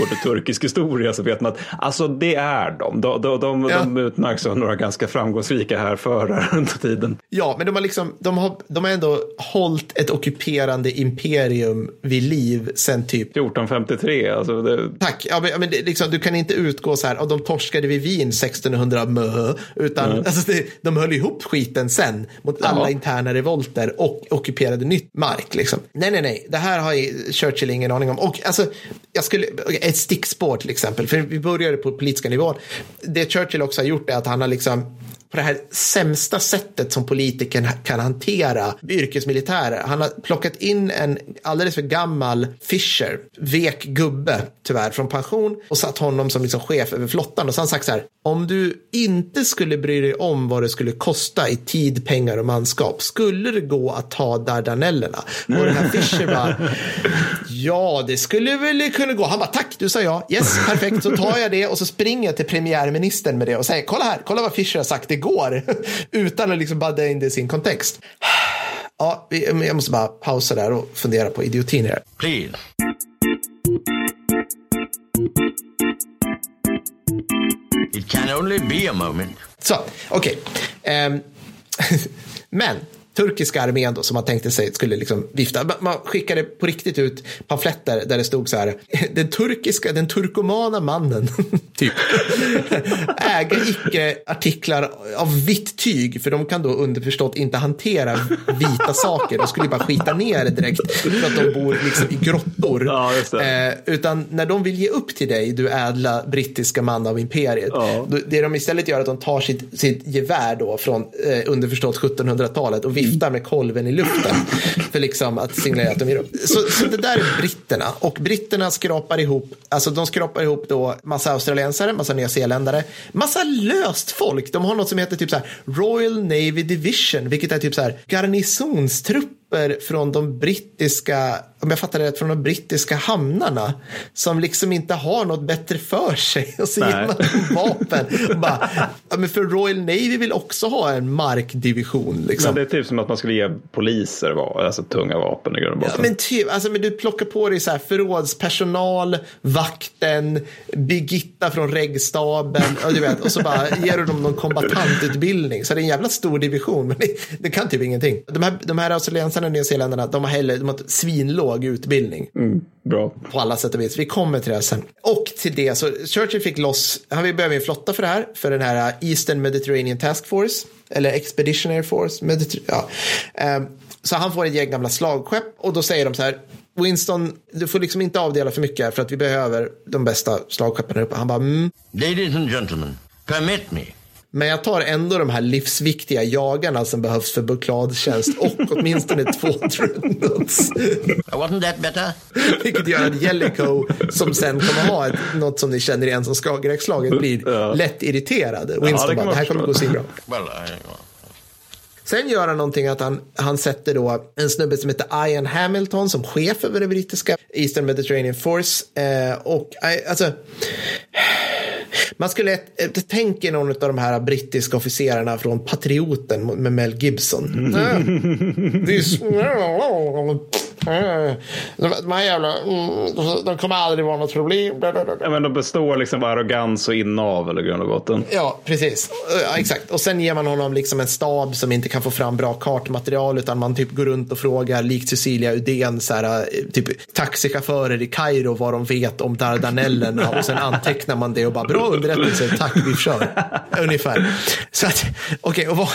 ord turkisk historia så vet man att alltså det är de. De, de, de, ja. de utmärks som några ganska framgångsrika härförare under tiden. Ja, men de har liksom, de har, de har ändå hållit ett ockuperande imperium vid liv sen typ 1453. Alltså det... Tack, ja, men, men det, liksom, du kan inte utgå så här, och de torskade vid Wien 1600 mö, utan mm. alltså, det, de höll ihop skiten sen mot ja. alla interna revolter och ockuperade nytt mark. Liksom. Nej, nej, nej, det här har Churchill ingen aning om. Och alltså, jag skulle, ett stickspår till exempel, för vi började på politiska nivån. Det Churchill också har gjort är att han har liksom på det här sämsta sättet som politikern kan hantera yrkesmilitärer. Han har plockat in en alldeles för gammal Fischer, vek gubbe tyvärr från pension och satt honom som liksom chef över flottan och så har han sagt så här om du inte skulle bry dig om vad det skulle kosta i tid, pengar och manskap, skulle det gå att ta Dardanellerna? Och den här Fischer bara, ja, det skulle väl kunna gå. Han bara, tack, du sa ja. Yes, perfekt, så tar jag det och så springer jag till premiärministern med det och säger, kolla här, kolla vad Fischer har sagt, det går. Utan att liksom badda in det i sin kontext. Ja, jag måste bara pausa där och fundera på idiotin här. Please. It can only be a moment. Så, okej. Okay. Um, men turkiska armén då, som man tänkte sig skulle liksom vifta. Man skickade på riktigt ut pamfletter där det stod så här. Den turkiska, den turkomana mannen, typ, äger icke artiklar av vitt tyg, för de kan då underförstått inte hantera vita saker. De skulle bara skita ner det direkt för att de bor liksom i grottor. Ja, eh, utan när de vill ge upp till dig, du ädla brittiska man av imperiet, ja. det de istället gör är att de tar sitt, sitt gevär då från eh, underförstått 1700-talet och viftar med kolven i luften för liksom att signalera att de ger upp. Så, så det där är britterna och britterna skrapar ihop, alltså de skrapar ihop då massa australiensare, massa nyzeeländare, massa löst folk. De har något som heter typ så här Royal Navy Division, vilket är typ så här garnisonstrupp från de brittiska, om jag fattar det rätt, från de brittiska hamnarna som liksom inte har något bättre för sig. Och så ger man vapen. Och bara, men för Royal Navy vill också ha en markdivision. Liksom. Men det är typ som att man skulle ge poliser alltså, tunga vapen i grund ja, men typ, alltså, men Du plockar på dig så här, förrådspersonal, vakten, Birgitta från reggstaben och, du vet, och så bara ger du dem någon kombatantutbildning. Så det är en jävla stor division, men det, det kan typ ingenting. De här, de här australiensarna kineserna och nyzeeländarna, de har heller de har svinlåg utbildning. Mm, bra. På alla sätt och vis. Vi kommer till det sen. Och till det så Churchill fick loss, han vill behöva en flotta för det här, för den här Eastern Mediterranean Task Force, eller Expeditionary Force, Mediter ja. Um, så han får ett gäng gamla slagskepp och då säger de så här, Winston, du får liksom inte avdela för mycket för att vi behöver de bästa slagskeppen här uppe. Han bara, mm. Ladies and gentlemen, permit me. Men jag tar ändå de här livsviktiga jagarna som behövs för bukladtjänst och åtminstone två dreadnoughts. Wasn't that better? Vilket gör att Jellicoe, som sen kommer ha ett, något som ni känner igen som Skagerrakslaget, blir ja. lätt irriterad. Winston ja, det bara, det här kommer gå så bra. Well, Sen gör han någonting att han, han sätter då en snubbe som heter Ian Hamilton som chef över det brittiska Eastern Mediterranean Force. Eh, och eh, alltså man skulle tänka någon av de här brittiska officerarna från Patrioten med Mel Gibson. Mm. "Mm, de, här jävla, mm, de kommer aldrig vara något problem. Ja, men de består liksom av arrogans och inavel i grund och botten. Ja, precis. Ja, exakt. Och sen ger man honom liksom en stab som inte kan få fram bra kartmaterial utan man typ går runt och frågar likt Cecilia Udén så här, eh, typ taxichaufförer i Kairo vad de vet om Dardanellerna och sen antecknar man det och bara bra underrättelse, tack vi kör. Ungefär. Så att, okej, och vad,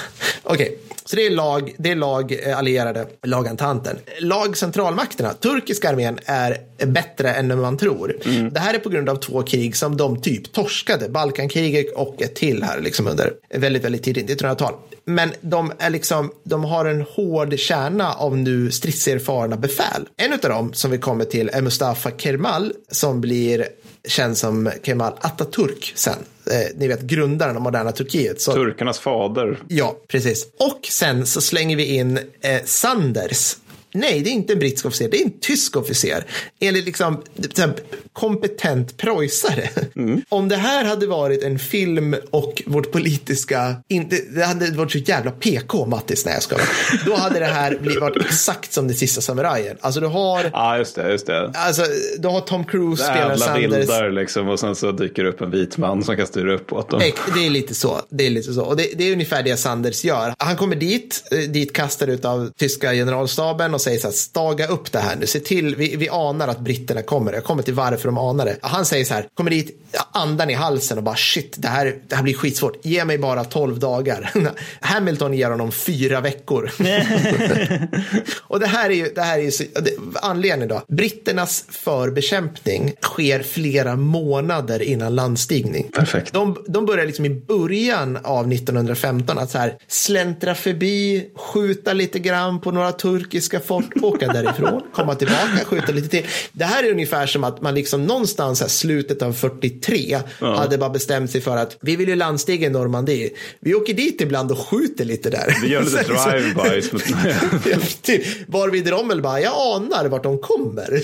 okej. Så det är lag, det är lag eh, allierade, lagantanten. Lag centralmakterna, turkiska armén är bättre än man tror. Det här är på grund av två krig som de typ torskade, Balkankriget och ett till här liksom under väldigt, väldigt tidigt 1900-tal. Men de, är liksom, de har en hård kärna av nu stridserfarna befäl. En av dem som vi kommer till är Mustafa Kemal som blir känd som Kemal Atatürk sen. Eh, ni vet grundaren av moderna Turkiet. Så, Turkarnas fader. Ja, precis. Och sen så slänger vi in eh, Sanders. Nej, det är inte en brittisk officer, det är en tysk officer. Enligt liksom kompetent preussare. Om det här hade varit en film och vårt politiska, inte, det hade varit så jävla PK, Mattis, nej jag ska Då hade det här blivit, varit exakt som den sista samurajen. Alltså du har, Ja, just det. Just det. alltså, du har Tom Cruise spelar Sanders. vildar liksom och sen så dyker det upp en vit man som kan styra upp åt dem. Det är lite så. Det är lite så. Och det, det är ungefär det Sanders gör. Han kommer dit, eh, dit kastad av tyska generalstaben och säger så här, staga upp det här nu. Se till, vi, vi anar att britterna kommer. Jag kommer till varför de anar det. Han säger så här, kommer dit, andan i halsen och bara shit, det här, det här blir skitsvårt. Ge mig bara 12 dagar. Hamilton ger honom fyra veckor. och det här är ju, det här är ju så, det, anledningen då. Britternas förbekämpning sker flera månader innan landstigning. Perfekt. De, de börjar liksom i början av 1915 att så här släntra förbi, skjuta lite grann på några turkiska fort, åka därifrån, komma tillbaka, skjuta lite till. Det här är ungefär som att man liksom någonstans här slutet av 43 hade bara bestämt sig för att vi vill ju landstiga i Normandie. Vi åker dit ibland och skjuter lite där. Vi gör lite drive-bys. Ja, till- Varvid Rommel bara, jag anar vart de kommer.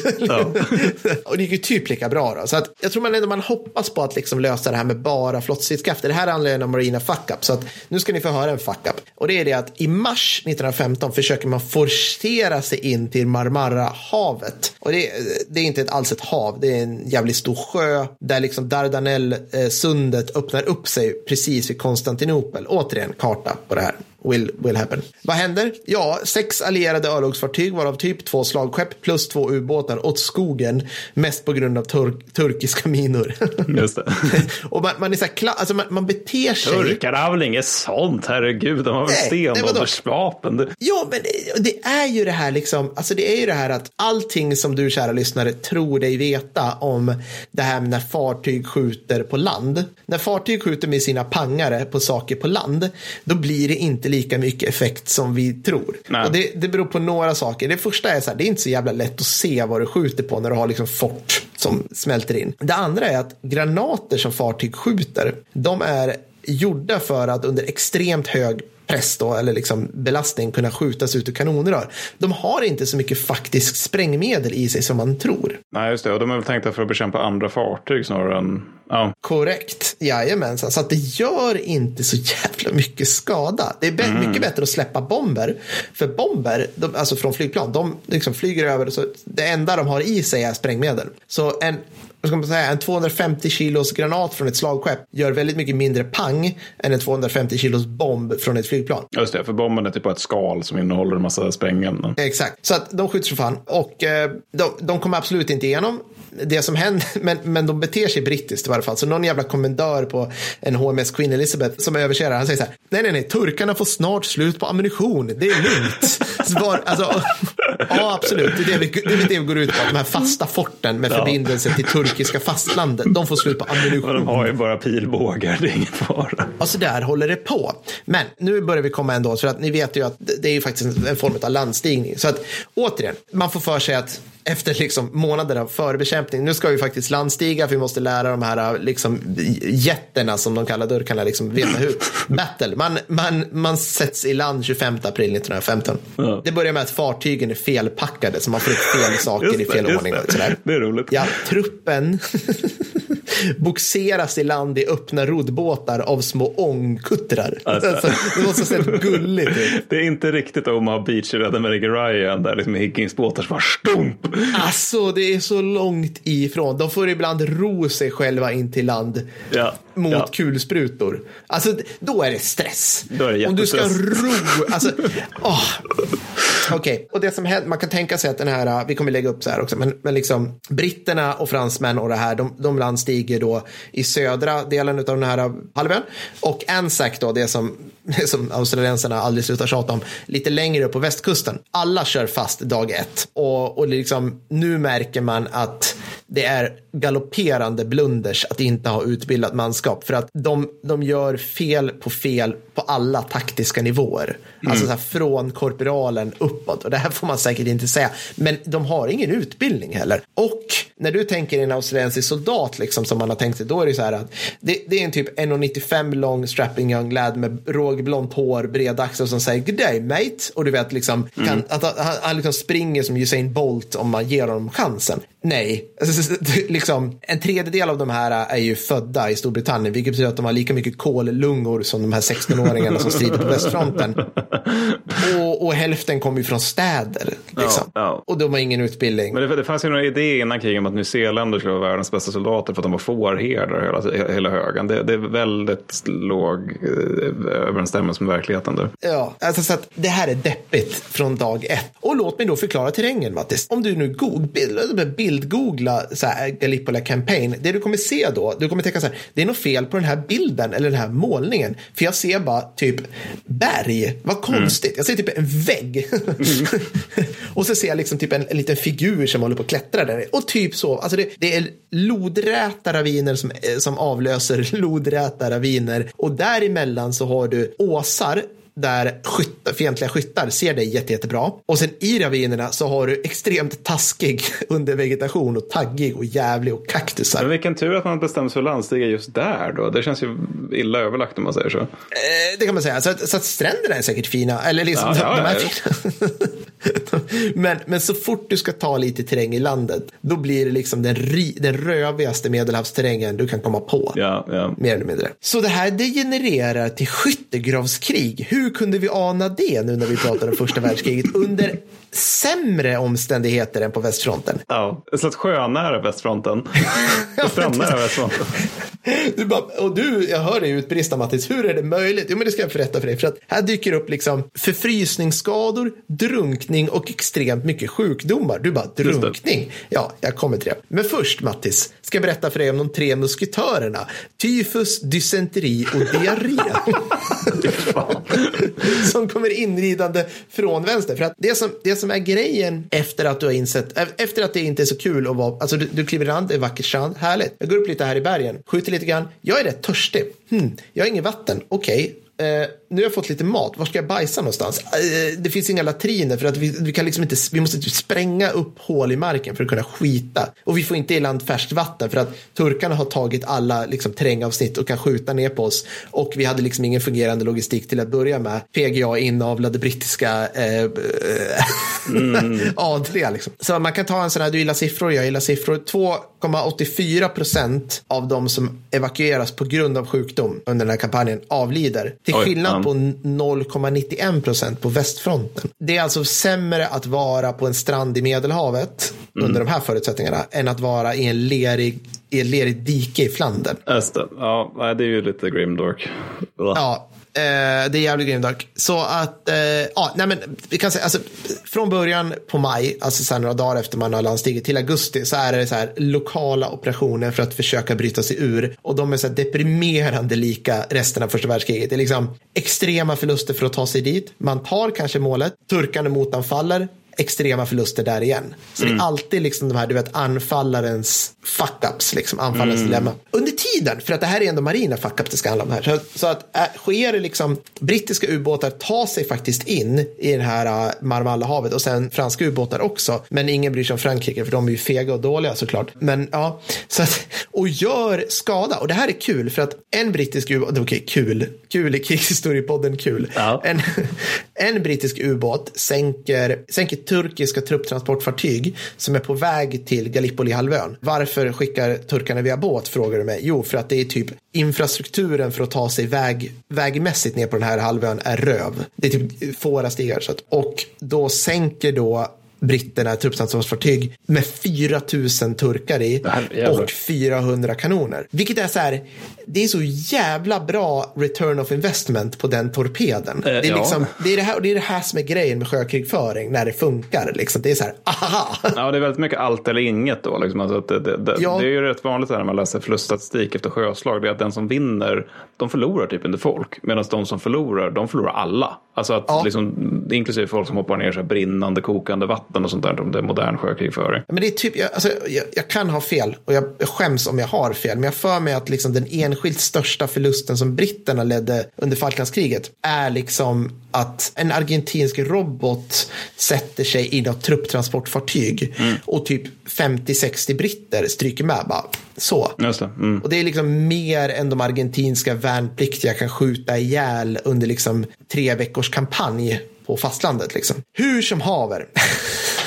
och det gick ju typ lika bra då. Så att jag tror man ändå man hoppas på att liksom lösa det här med bara flottstridskrafter. Det här handlar ju om marina fuck-up. Så att nu ska ni få höra en fuck-up. Och det är det att i mars 1915 försöker man forcera sig in till Marmara-havet. Och det, det är inte alls ett hav, det är en jävligt stor sjö där liksom Dardanell-sundet eh, öppnar upp sig precis vid Konstantinopel. Återigen karta på det här will, will happen. Vad händer? Ja, sex allierade örlogsfartyg varav typ två slagskepp plus två ubåtar åt skogen. Mest på grund av tur- turkiska minor. Just det. och man, man är så här, alltså man, man beter sig. Turkarna har väl inget sånt, herregud. De har väl stenåldersvapen. Ja, men det, det är ju det här liksom, alltså det är ju det här att allting som du kära lyssnare tror dig veta om det här med när fartyg skjuter på land. När fartyg skjuter med sina pangare på saker på land, då blir det inte lika mycket effekt som vi tror. Nej. Och det, det beror på några saker. Det första är så här, det är inte så jävla lätt att se vad du skjuter på när du har liksom fort som smälter in. Det andra är att granater som fartyg skjuter, de är gjorda för att under extremt hög press då, eller liksom belastning kunna skjutas ut ur kanonrör. De har inte så mycket faktiskt sprängmedel i sig som man tror. Nej, just det. Och de är väl tänkta för att bekämpa andra fartyg snarare än... Ja, Korrekt, jajamensan. Så att det gör inte så jävla mycket skada. Det är bä- mycket bättre att släppa bomber. För bomber, de, alltså från flygplan, de liksom flyger över. Så det enda de har i sig är sprängmedel. Så en, vad ska man säga, en 250 kilos granat från ett slagskepp gör väldigt mycket mindre pang än en 250 kilos bomb från ett flygplan. just det. För bomben är typ bara ett skal som innehåller en massa sprängämnen. Exakt, så att de skjuts för fan. Och eh, de, de kommer absolut inte igenom det som händer, men, men de beter sig brittiskt i varje fall. Så någon jävla kommendör på en HMS Queen Elizabeth som översätter, han säger så här, nej, nej, nej, turkarna får snart slut på ammunition, det är lugnt. Var, alltså, ja, absolut, det är det, vi, det är det vi går ut på, de här fasta forten med förbindelse till turkiska fastlandet, de får slut på Men de ammunition. har ju bara pilbågar, det är ingen fara. Och så där håller det på. Men nu börjar vi komma ändå, för att ni vet ju att det är ju faktiskt en, en form av landstigning. Så att återigen, man får för sig att efter liksom månader av förbekämpning, nu ska vi faktiskt landstiga, för vi måste lära de här liksom, jätterna som de kallar durkarna liksom veta hur. Battle, man, man, man sätts i land 25 april 1915. Ja. Det börjar med att fartygen är felpackade, så man får upp fel saker Just i fel ordning. det. Sådär. Det är roligt. Ja, truppen. boxeras i land i öppna roddbåtar av små ångkuttrar. Alltså. Alltså, det måste ha sett gulligt ut. Det är inte riktigt Omaha Beach i Rädda Meg Ryan där liksom Higgins båtar som bara stump. Alltså, det är så långt ifrån. De får ibland ro sig själva in till land Ja, mot ja. kulsprutor. Alltså, då är det stress. Då är det Om du ska ro, alltså, åh. Okej, och det som händer, man kan tänka sig att den här, vi kommer lägga upp så här också, men, men liksom britterna och fransmän och det här, de, de landstiger då i södra delen av den här halvön. Och Anzac då, det som, det som australiensarna aldrig slutar tjata om, lite längre upp på västkusten. Alla kör fast dag ett. Och, och liksom, nu märker man att det är galopperande blunders att inte ha utbildat manskap. För att de, de gör fel på fel på alla taktiska nivåer. Alltså så här, från korporalen uppåt. Och det här får man säkert inte säga. Men de har ingen utbildning heller. Och när du tänker en australiensisk soldat liksom, som man har tänkt sig, då är det så här att det, det är en typ 1,95 lång strapping young lad med rågblont hår, bred axel som säger good day mate. Och du vet liksom, kan, att han, han, liksom springer som Usain Bolt om man ger honom chansen. Nej, alltså, liksom, en tredjedel av de här är ju födda i Storbritannien, vilket betyder att de har lika mycket kollungor som de här 16-åringarna som strider på västfronten. Och, och hälften kommer ju från städer. Liksom. Ja, ja. Och de har ingen utbildning. Men det, det fanns ju några idéer innan kriget om att nyzeeländare skulle vara världens bästa soldater för att de var fårherdar hela, hela högen. Det, det är väldigt låg eh, överensstämmelse med verkligheten där. Ja, alltså så att det här är deppigt från dag ett. Och låt mig då förklara terrängen, Mattis. Om du nu go- bild, Gallipoli campaign, det du kommer se då, du kommer tänka så här, det är något fel på den här bilden eller den här målningen. För jag ser bara typ berg, vad konstigt. Jag ser typ en vägg. och så ser jag liksom typ en, en liten figur som håller på att klättra där. Och typ så, alltså det, det är lodräta raviner som, eh, som avlöser lodräta raviner. Och däremellan så har du åsar där skyttar, fientliga skyttar ser dig jätte, jättebra. Och sen i ravinerna så har du extremt taskig undervegetation och taggig och jävlig och kaktusar. Men vilken tur att man bestämde sig för att landstiga just där då. Det känns ju illa överlagt om man säger så. Eh, det kan man säga. Så så att stränderna är säkert fina. Eller liksom, Ja, ja, de är ja. fina. men, men så fort du ska ta lite terräng i landet, då blir det liksom den, ri, den rövigaste medelhavsterrängen du kan komma på. Ja, ja. Mer eller mindre. Så det här degenererar till skyttegravskrig. Hur kunde vi ana det nu när vi pratar om första världskriget under sämre omständigheter än på västfronten? ja. Så att sjönära västfronten. Strandnära västfronten. Du bara, och du, jag hör dig utbrista Mattis, hur är det möjligt? Jo men det ska jag berätta för dig. För att här dyker upp liksom förfrysningsskador, drunkning och extremt mycket sjukdomar. Du bara, drunkning? Ja, jag kommer till det. Men först Mattis, ska jag berätta för dig om de tre musketörerna. Tyfus, dysenteri och diarré. som kommer inridande från vänster. För att det som, det som är grejen efter att du har insett, efter att det inte är så kul att vara, alltså du, du kliver i land, det är vackert strand, härligt. Jag går upp lite här i bergen, skjuter lite grann, jag är rätt törstig. Hmm, jag har inget vatten, okej. Eh, nu har jag fått lite mat, var ska jag bajsa någonstans? Eh, det finns inga latriner för att vi, vi kan liksom inte, vi måste typ spränga upp hål i marken för att kunna skita. Och vi får inte i land färskt vatten för att turkarna har tagit alla liksom, terrängavsnitt och kan skjuta ner på oss. Och vi hade liksom ingen fungerande logistik till att börja med. PGA inavlade brittiska eh, adliga. Liksom. Så man kan ta en sån här, du gillar siffror, jag gillar siffror. 2,84 procent av de som evakueras på grund av sjukdom under den här kampanjen avlider. Till skillnad på 0,91 procent på västfronten. Det är alltså sämre att vara på en strand i Medelhavet under de här förutsättningarna än att vara i en lerig i ett lerigt dike i Flandern. Just det. Ja, det är ju lite grimdark. Ja. Eh, det är jävligt grimdark. Så att, eh, ja, nej men vi kan säga, alltså från början på maj, alltså sen några dagar efter man har landstigit till augusti så är det så här lokala operationer för att försöka bryta sig ur och de är så här deprimerande lika resten av första världskriget. Det är liksom extrema förluster för att ta sig dit. Man tar kanske målet, turkarna motanfaller, extrema förluster där igen. Så det är alltid liksom de här, du vet, anfallarens fuck-ups, liksom, anfallarens dilemma. Under tiden, för att det här är ändå marina fuck-ups det ska handla om här, så, så att äh, sker det liksom, brittiska ubåtar tar sig faktiskt in i det här äh, Marmallahavet och sen franska ubåtar också, men ingen bryr sig om Frankrike för de är ju fega och dåliga såklart. Men ja, så att, och gör skada. Och det här är kul för att en brittisk ubåt, okej kul, kul i krigshistoriepodden kul. Ja. En, En brittisk ubåt sänker, sänker turkiska trupptransportfartyg som är på väg till Gallipoli-halvön. Varför skickar turkarna via båt, frågar du mig. Jo, för att det är typ infrastrukturen för att ta sig väg, vägmässigt ner på den här halvön är röv. Det är typ fårastigar. Så att, och då sänker då britterna trupptransportfartyg med 4 000 turkar i och 400 kanoner. Vilket är så här, det är så jävla bra return of investment på den torpeden. det, är ja. liksom, det, är det, här, det är det här som är grejen med sjökrigföring när det funkar. Liksom. Det är så här, aha! Ja, det är väldigt mycket allt eller inget då. Liksom. Alltså det, det, det, Ja. det är ju rätt vanligt här när man läser förluststatistik efter sjöslag. Det är att den som vinner, de förlorar typ inte folk. Medan de som förlorar, de förlorar alla. Alltså att Ja. liksom, inklusive folk som hoppar ner så brinnande, kokande vatten och sånt där. Om det är modern sjökrigföring. Men det är typ, jag, alltså, jag, jag kan ha fel och jag skäms om jag har fel. Men jag för mig att liksom den enskilt största förlusten som britterna ledde under Falklandskriget är liksom att en argentinsk robot sätter sig i något trupptransportfartyg och typ 50-60 britter stryker med bara så. Det. Mm. Och det är liksom mer än de argentinska värnpliktiga kan skjuta ihjäl under liksom tre veckors kampanj på fastlandet. Liksom. Hur som haver.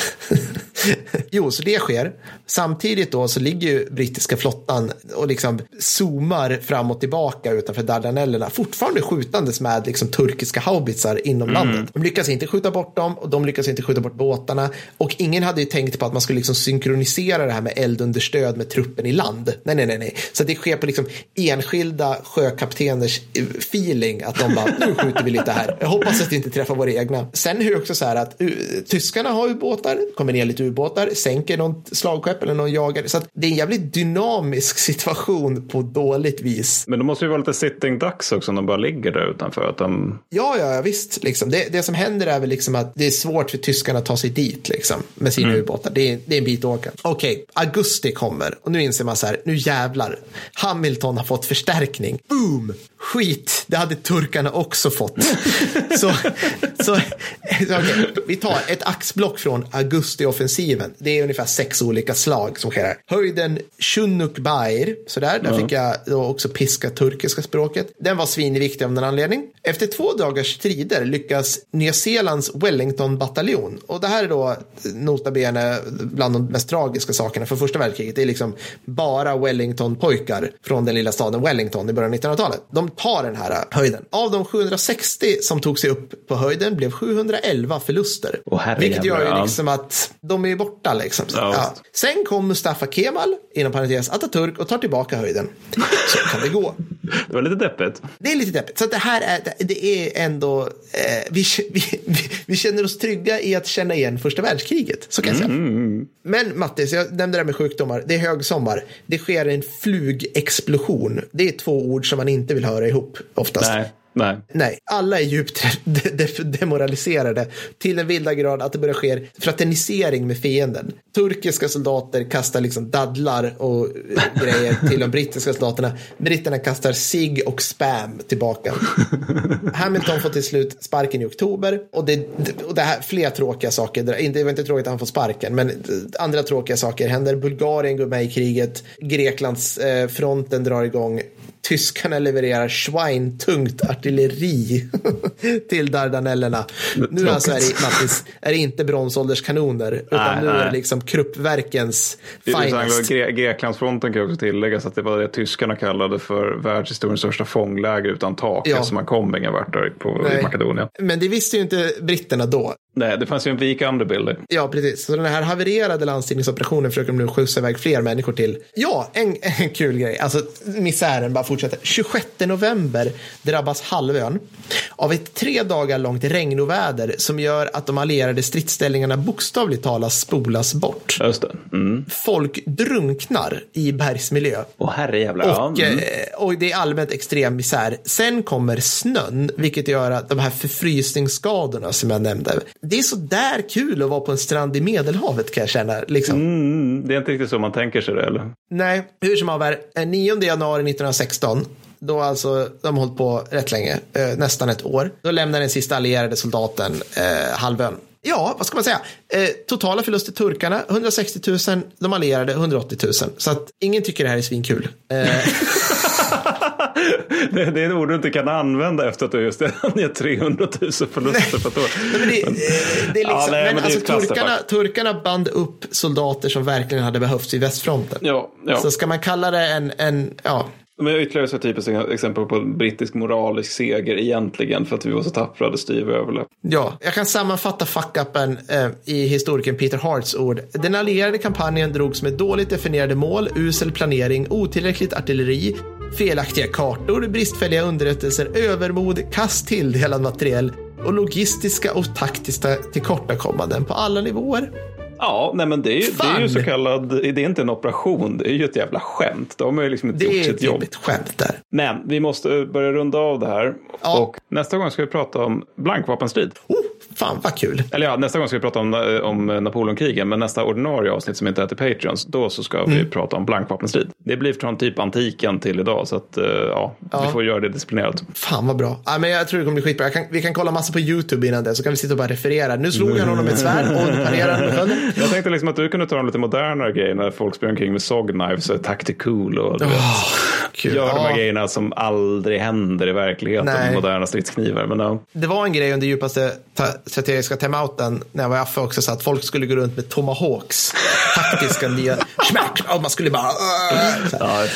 jo, så det sker. Samtidigt då så ligger ju brittiska flottan och liksom zoomar fram och tillbaka utanför Dardanellerna. Fortfarande skjutandes med liksom turkiska haubitsar inom landet. De lyckas inte skjuta bort dem och de lyckas inte skjuta bort båtarna. Och ingen hade ju tänkt på att man skulle liksom synkronisera det här med eldunderstöd med truppen i land. Nej, nej, nej, nej. Så det sker på liksom enskilda sjökapteners eh, feeling att de bara, nu skjuter vi lite här. Jag hoppas att vi inte träffar våra egna. Sen är det också så här att uh, tyskarna har ubåtar, kommer ner lite ubåtar, sänker något slagskepp eller någon jagare. Så det är en jävligt dynamisk situation på dåligt vis. Men det måste ju vara lite sitting ducks också om de bara ligger där utanför. Att de... Ja, ja, visst. Liksom. Det, det som händer är väl liksom att det är svårt för tyskarna att ta sig dit liksom, med sina ubåtar. Det är, det är en bit att åka. Okej, augusti kommer och nu inser man så här, nu jävlar. Hamilton har fått förstärkning. Boom! Skit, det hade turkarna också fått. så, så, okej, vi tar ett axblock från augustioffensiven. Det är ungefär sex olika slag som sker här. Höjden Chunukbair, sådär, där fick jag då också piska turkiska språket. Den var svinviktig av någon anledning. Efter två dagars strider lyckas Nya Zeelands Wellington-bataljon, och det här är då nota bene bland de mest tragiska sakerna för första världskriget. Det är liksom bara Wellington-pojkar från den lilla staden Wellington i början av 1900-talet. De tar den här höjden. Av de 760 som tog sig upp på höjden blev 711 förluster. Herrejävlar, Vilket gör ju liksom att de är borta liksom. Så, Ja, ja. Sen kom Mustafa Kemal, inom parentes Atatürk, och tar tillbaka höjden. Så kan det gå. Det var lite deppigt. Det är lite deppigt. Så det här är, det är ändå, eh, vi, vi, vi, vi känner oss trygga i att känna igen första världskriget. Så kan jag säga. Men Mattis, jag nämnde det här med sjukdomar. Det är högsommar. Det sker en flugexplosion. Det är två ord som man inte vill höra ihop oftast. Nej, nej. Nej, alla är djupt de- de- demoraliserade till den vilda grad att det börjar ske fraternisering med fienden. Turkiska soldater kastar liksom dadlar och grejer till de brittiska soldaterna. Britterna kastar sig och spam tillbaka. Hamilton får till slut sparken i oktober och det, och det här fler tråkiga saker. Inte, det var inte tråkigt att han får sparken, men andra tråkiga saker händer. Bulgarien går med i kriget. Greklands eh, fronten drar igång. Tyskarna levererar schweintungt artilleri till Dardanellerna. Nu alltså är det, Mattis, är det inte bronsålderskanoner, utan Nej, nu är det nej. liksom Kruppverkens finest. Gre- Greklandsfronten kan också tilläggas att det var det tyskarna kallade för världshistoriens största fångläger utan tak. Ja. Eftersom man kom ingen vart på, i Nej. Makedonien. Men det visste ju inte britterna då. Nej, det fanns ju en vik underbuilding. Ja, precis. Så den här havererade landstigningsoperationen försöker de nu skjutsa iväg fler människor till. Ja, en, en kul grej. Alltså, misären bara fortsätter. 26 november drabbas halvön av ett tre dagar långt regnoväder som gör att de allierade stridsställningarna bokstavligt talat spolas bort. Just det. Mm. Folk drunknar i bergsmiljö. Åh herrejävlar. Ja, Och, mm. eh, och det är allmänt extrem misär. Sen kommer snön, vilket gör att de här förfrysningsskadorna som jag nämnde. Det är så där kul att vara på en strand i Medelhavet kan jag känna. Liksom. Mm, det är inte riktigt så man tänker sig det. Eller? Nej, hur som haver, eh, 9 januari 1916, då alltså de har hållit på rätt länge, eh, nästan ett år, då lämnar den sista allierade soldaten eh, halvön. Ja, vad ska man säga? Eh, totala förluster turkarna 160 000, de allierade 180 000. Så att ingen tycker det här är svinkul. Eh, det, det är ett ord du inte kan använda efter att du just angett 300 000 förluster på ett år. Nej, men det, det är liksom, Ja, nej, men men det är alltså, ett turkarna, turkarna band upp soldater som verkligen hade behövts vid västfronten. Ja, ja. Så ska man kalla det en, en ja, Men ytterligare så typiskt exempel på brittisk moralisk seger egentligen för att vi var så tappra hade styr överlev. Ja, jag kan sammanfatta fuck-upen eh, i historikern Peter Harts ord. Den allierade kampanjen drogs med dåligt definierade mål, usel planering, otillräckligt artilleri, felaktiga kartor, bristfälliga underrättelser, övermod, kast tilldelad materiell och logistiska och taktiska tillkortakommanden på alla nivåer. Ja, nej men det är, ju, det är ju så kallad, det är inte en operation, det är ju ett jävla skämt. De har ju liksom inte Det gjort är sitt ett jobb. jobbigt skämt där. Men vi måste börja runda av det här. Ja. Och nästa gång ska vi prata om blankvapenstrid. Oh, fan vad kul. Eller ja, nästa gång ska vi prata om, eh, om Napoleonkrigen, men nästa ordinarie avsnitt som inte heter Patreons, då så ska Mm. vi prata om blankvapenstrid. Det blir från typ antiken till idag, så att eh, ja, Ja. vi får göra det disciplinerat. Fan vad bra. Ja, men jag tror det kommer bli skitbra. Jag kan, vi kan kolla massa på YouTube innan det så kan vi sitta och bara referera. Nu slog han honom med ett svärd och parerade med skölden. Jag tänkte liksom att du kunde ta de lite modernare grejer när folk springer omkring med sog knives och tactical och du vet, Kul. gör de här Ja. grejerna som aldrig händer i verkligheten, Nej. moderna stridsknivar. Men ja. Det var en grej under djupaste strategiska timeouten när jag var i Affe också, så att folk skulle gå runt med tomahawks. Taktiska nya smack. Och man skulle bara... Ja,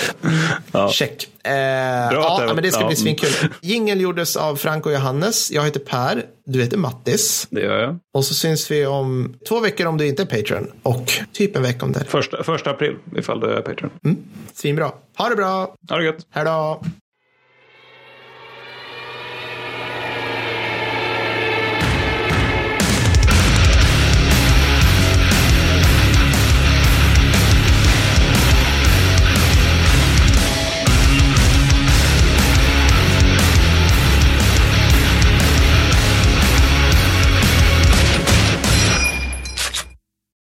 ja. Check. Eh, ja, men det ska ja. bli svinkul. Jingel gjordes av Frank och Johannes. Jag heter Per. Du heter Mattis. Det gör jag. Och så syns vi om två veckor om du inte är Patreon. Och typ en vecka om det. Första, första april, ifall du är Patreon. Svinbra. Ha det bra. Ha det gött. Hej då.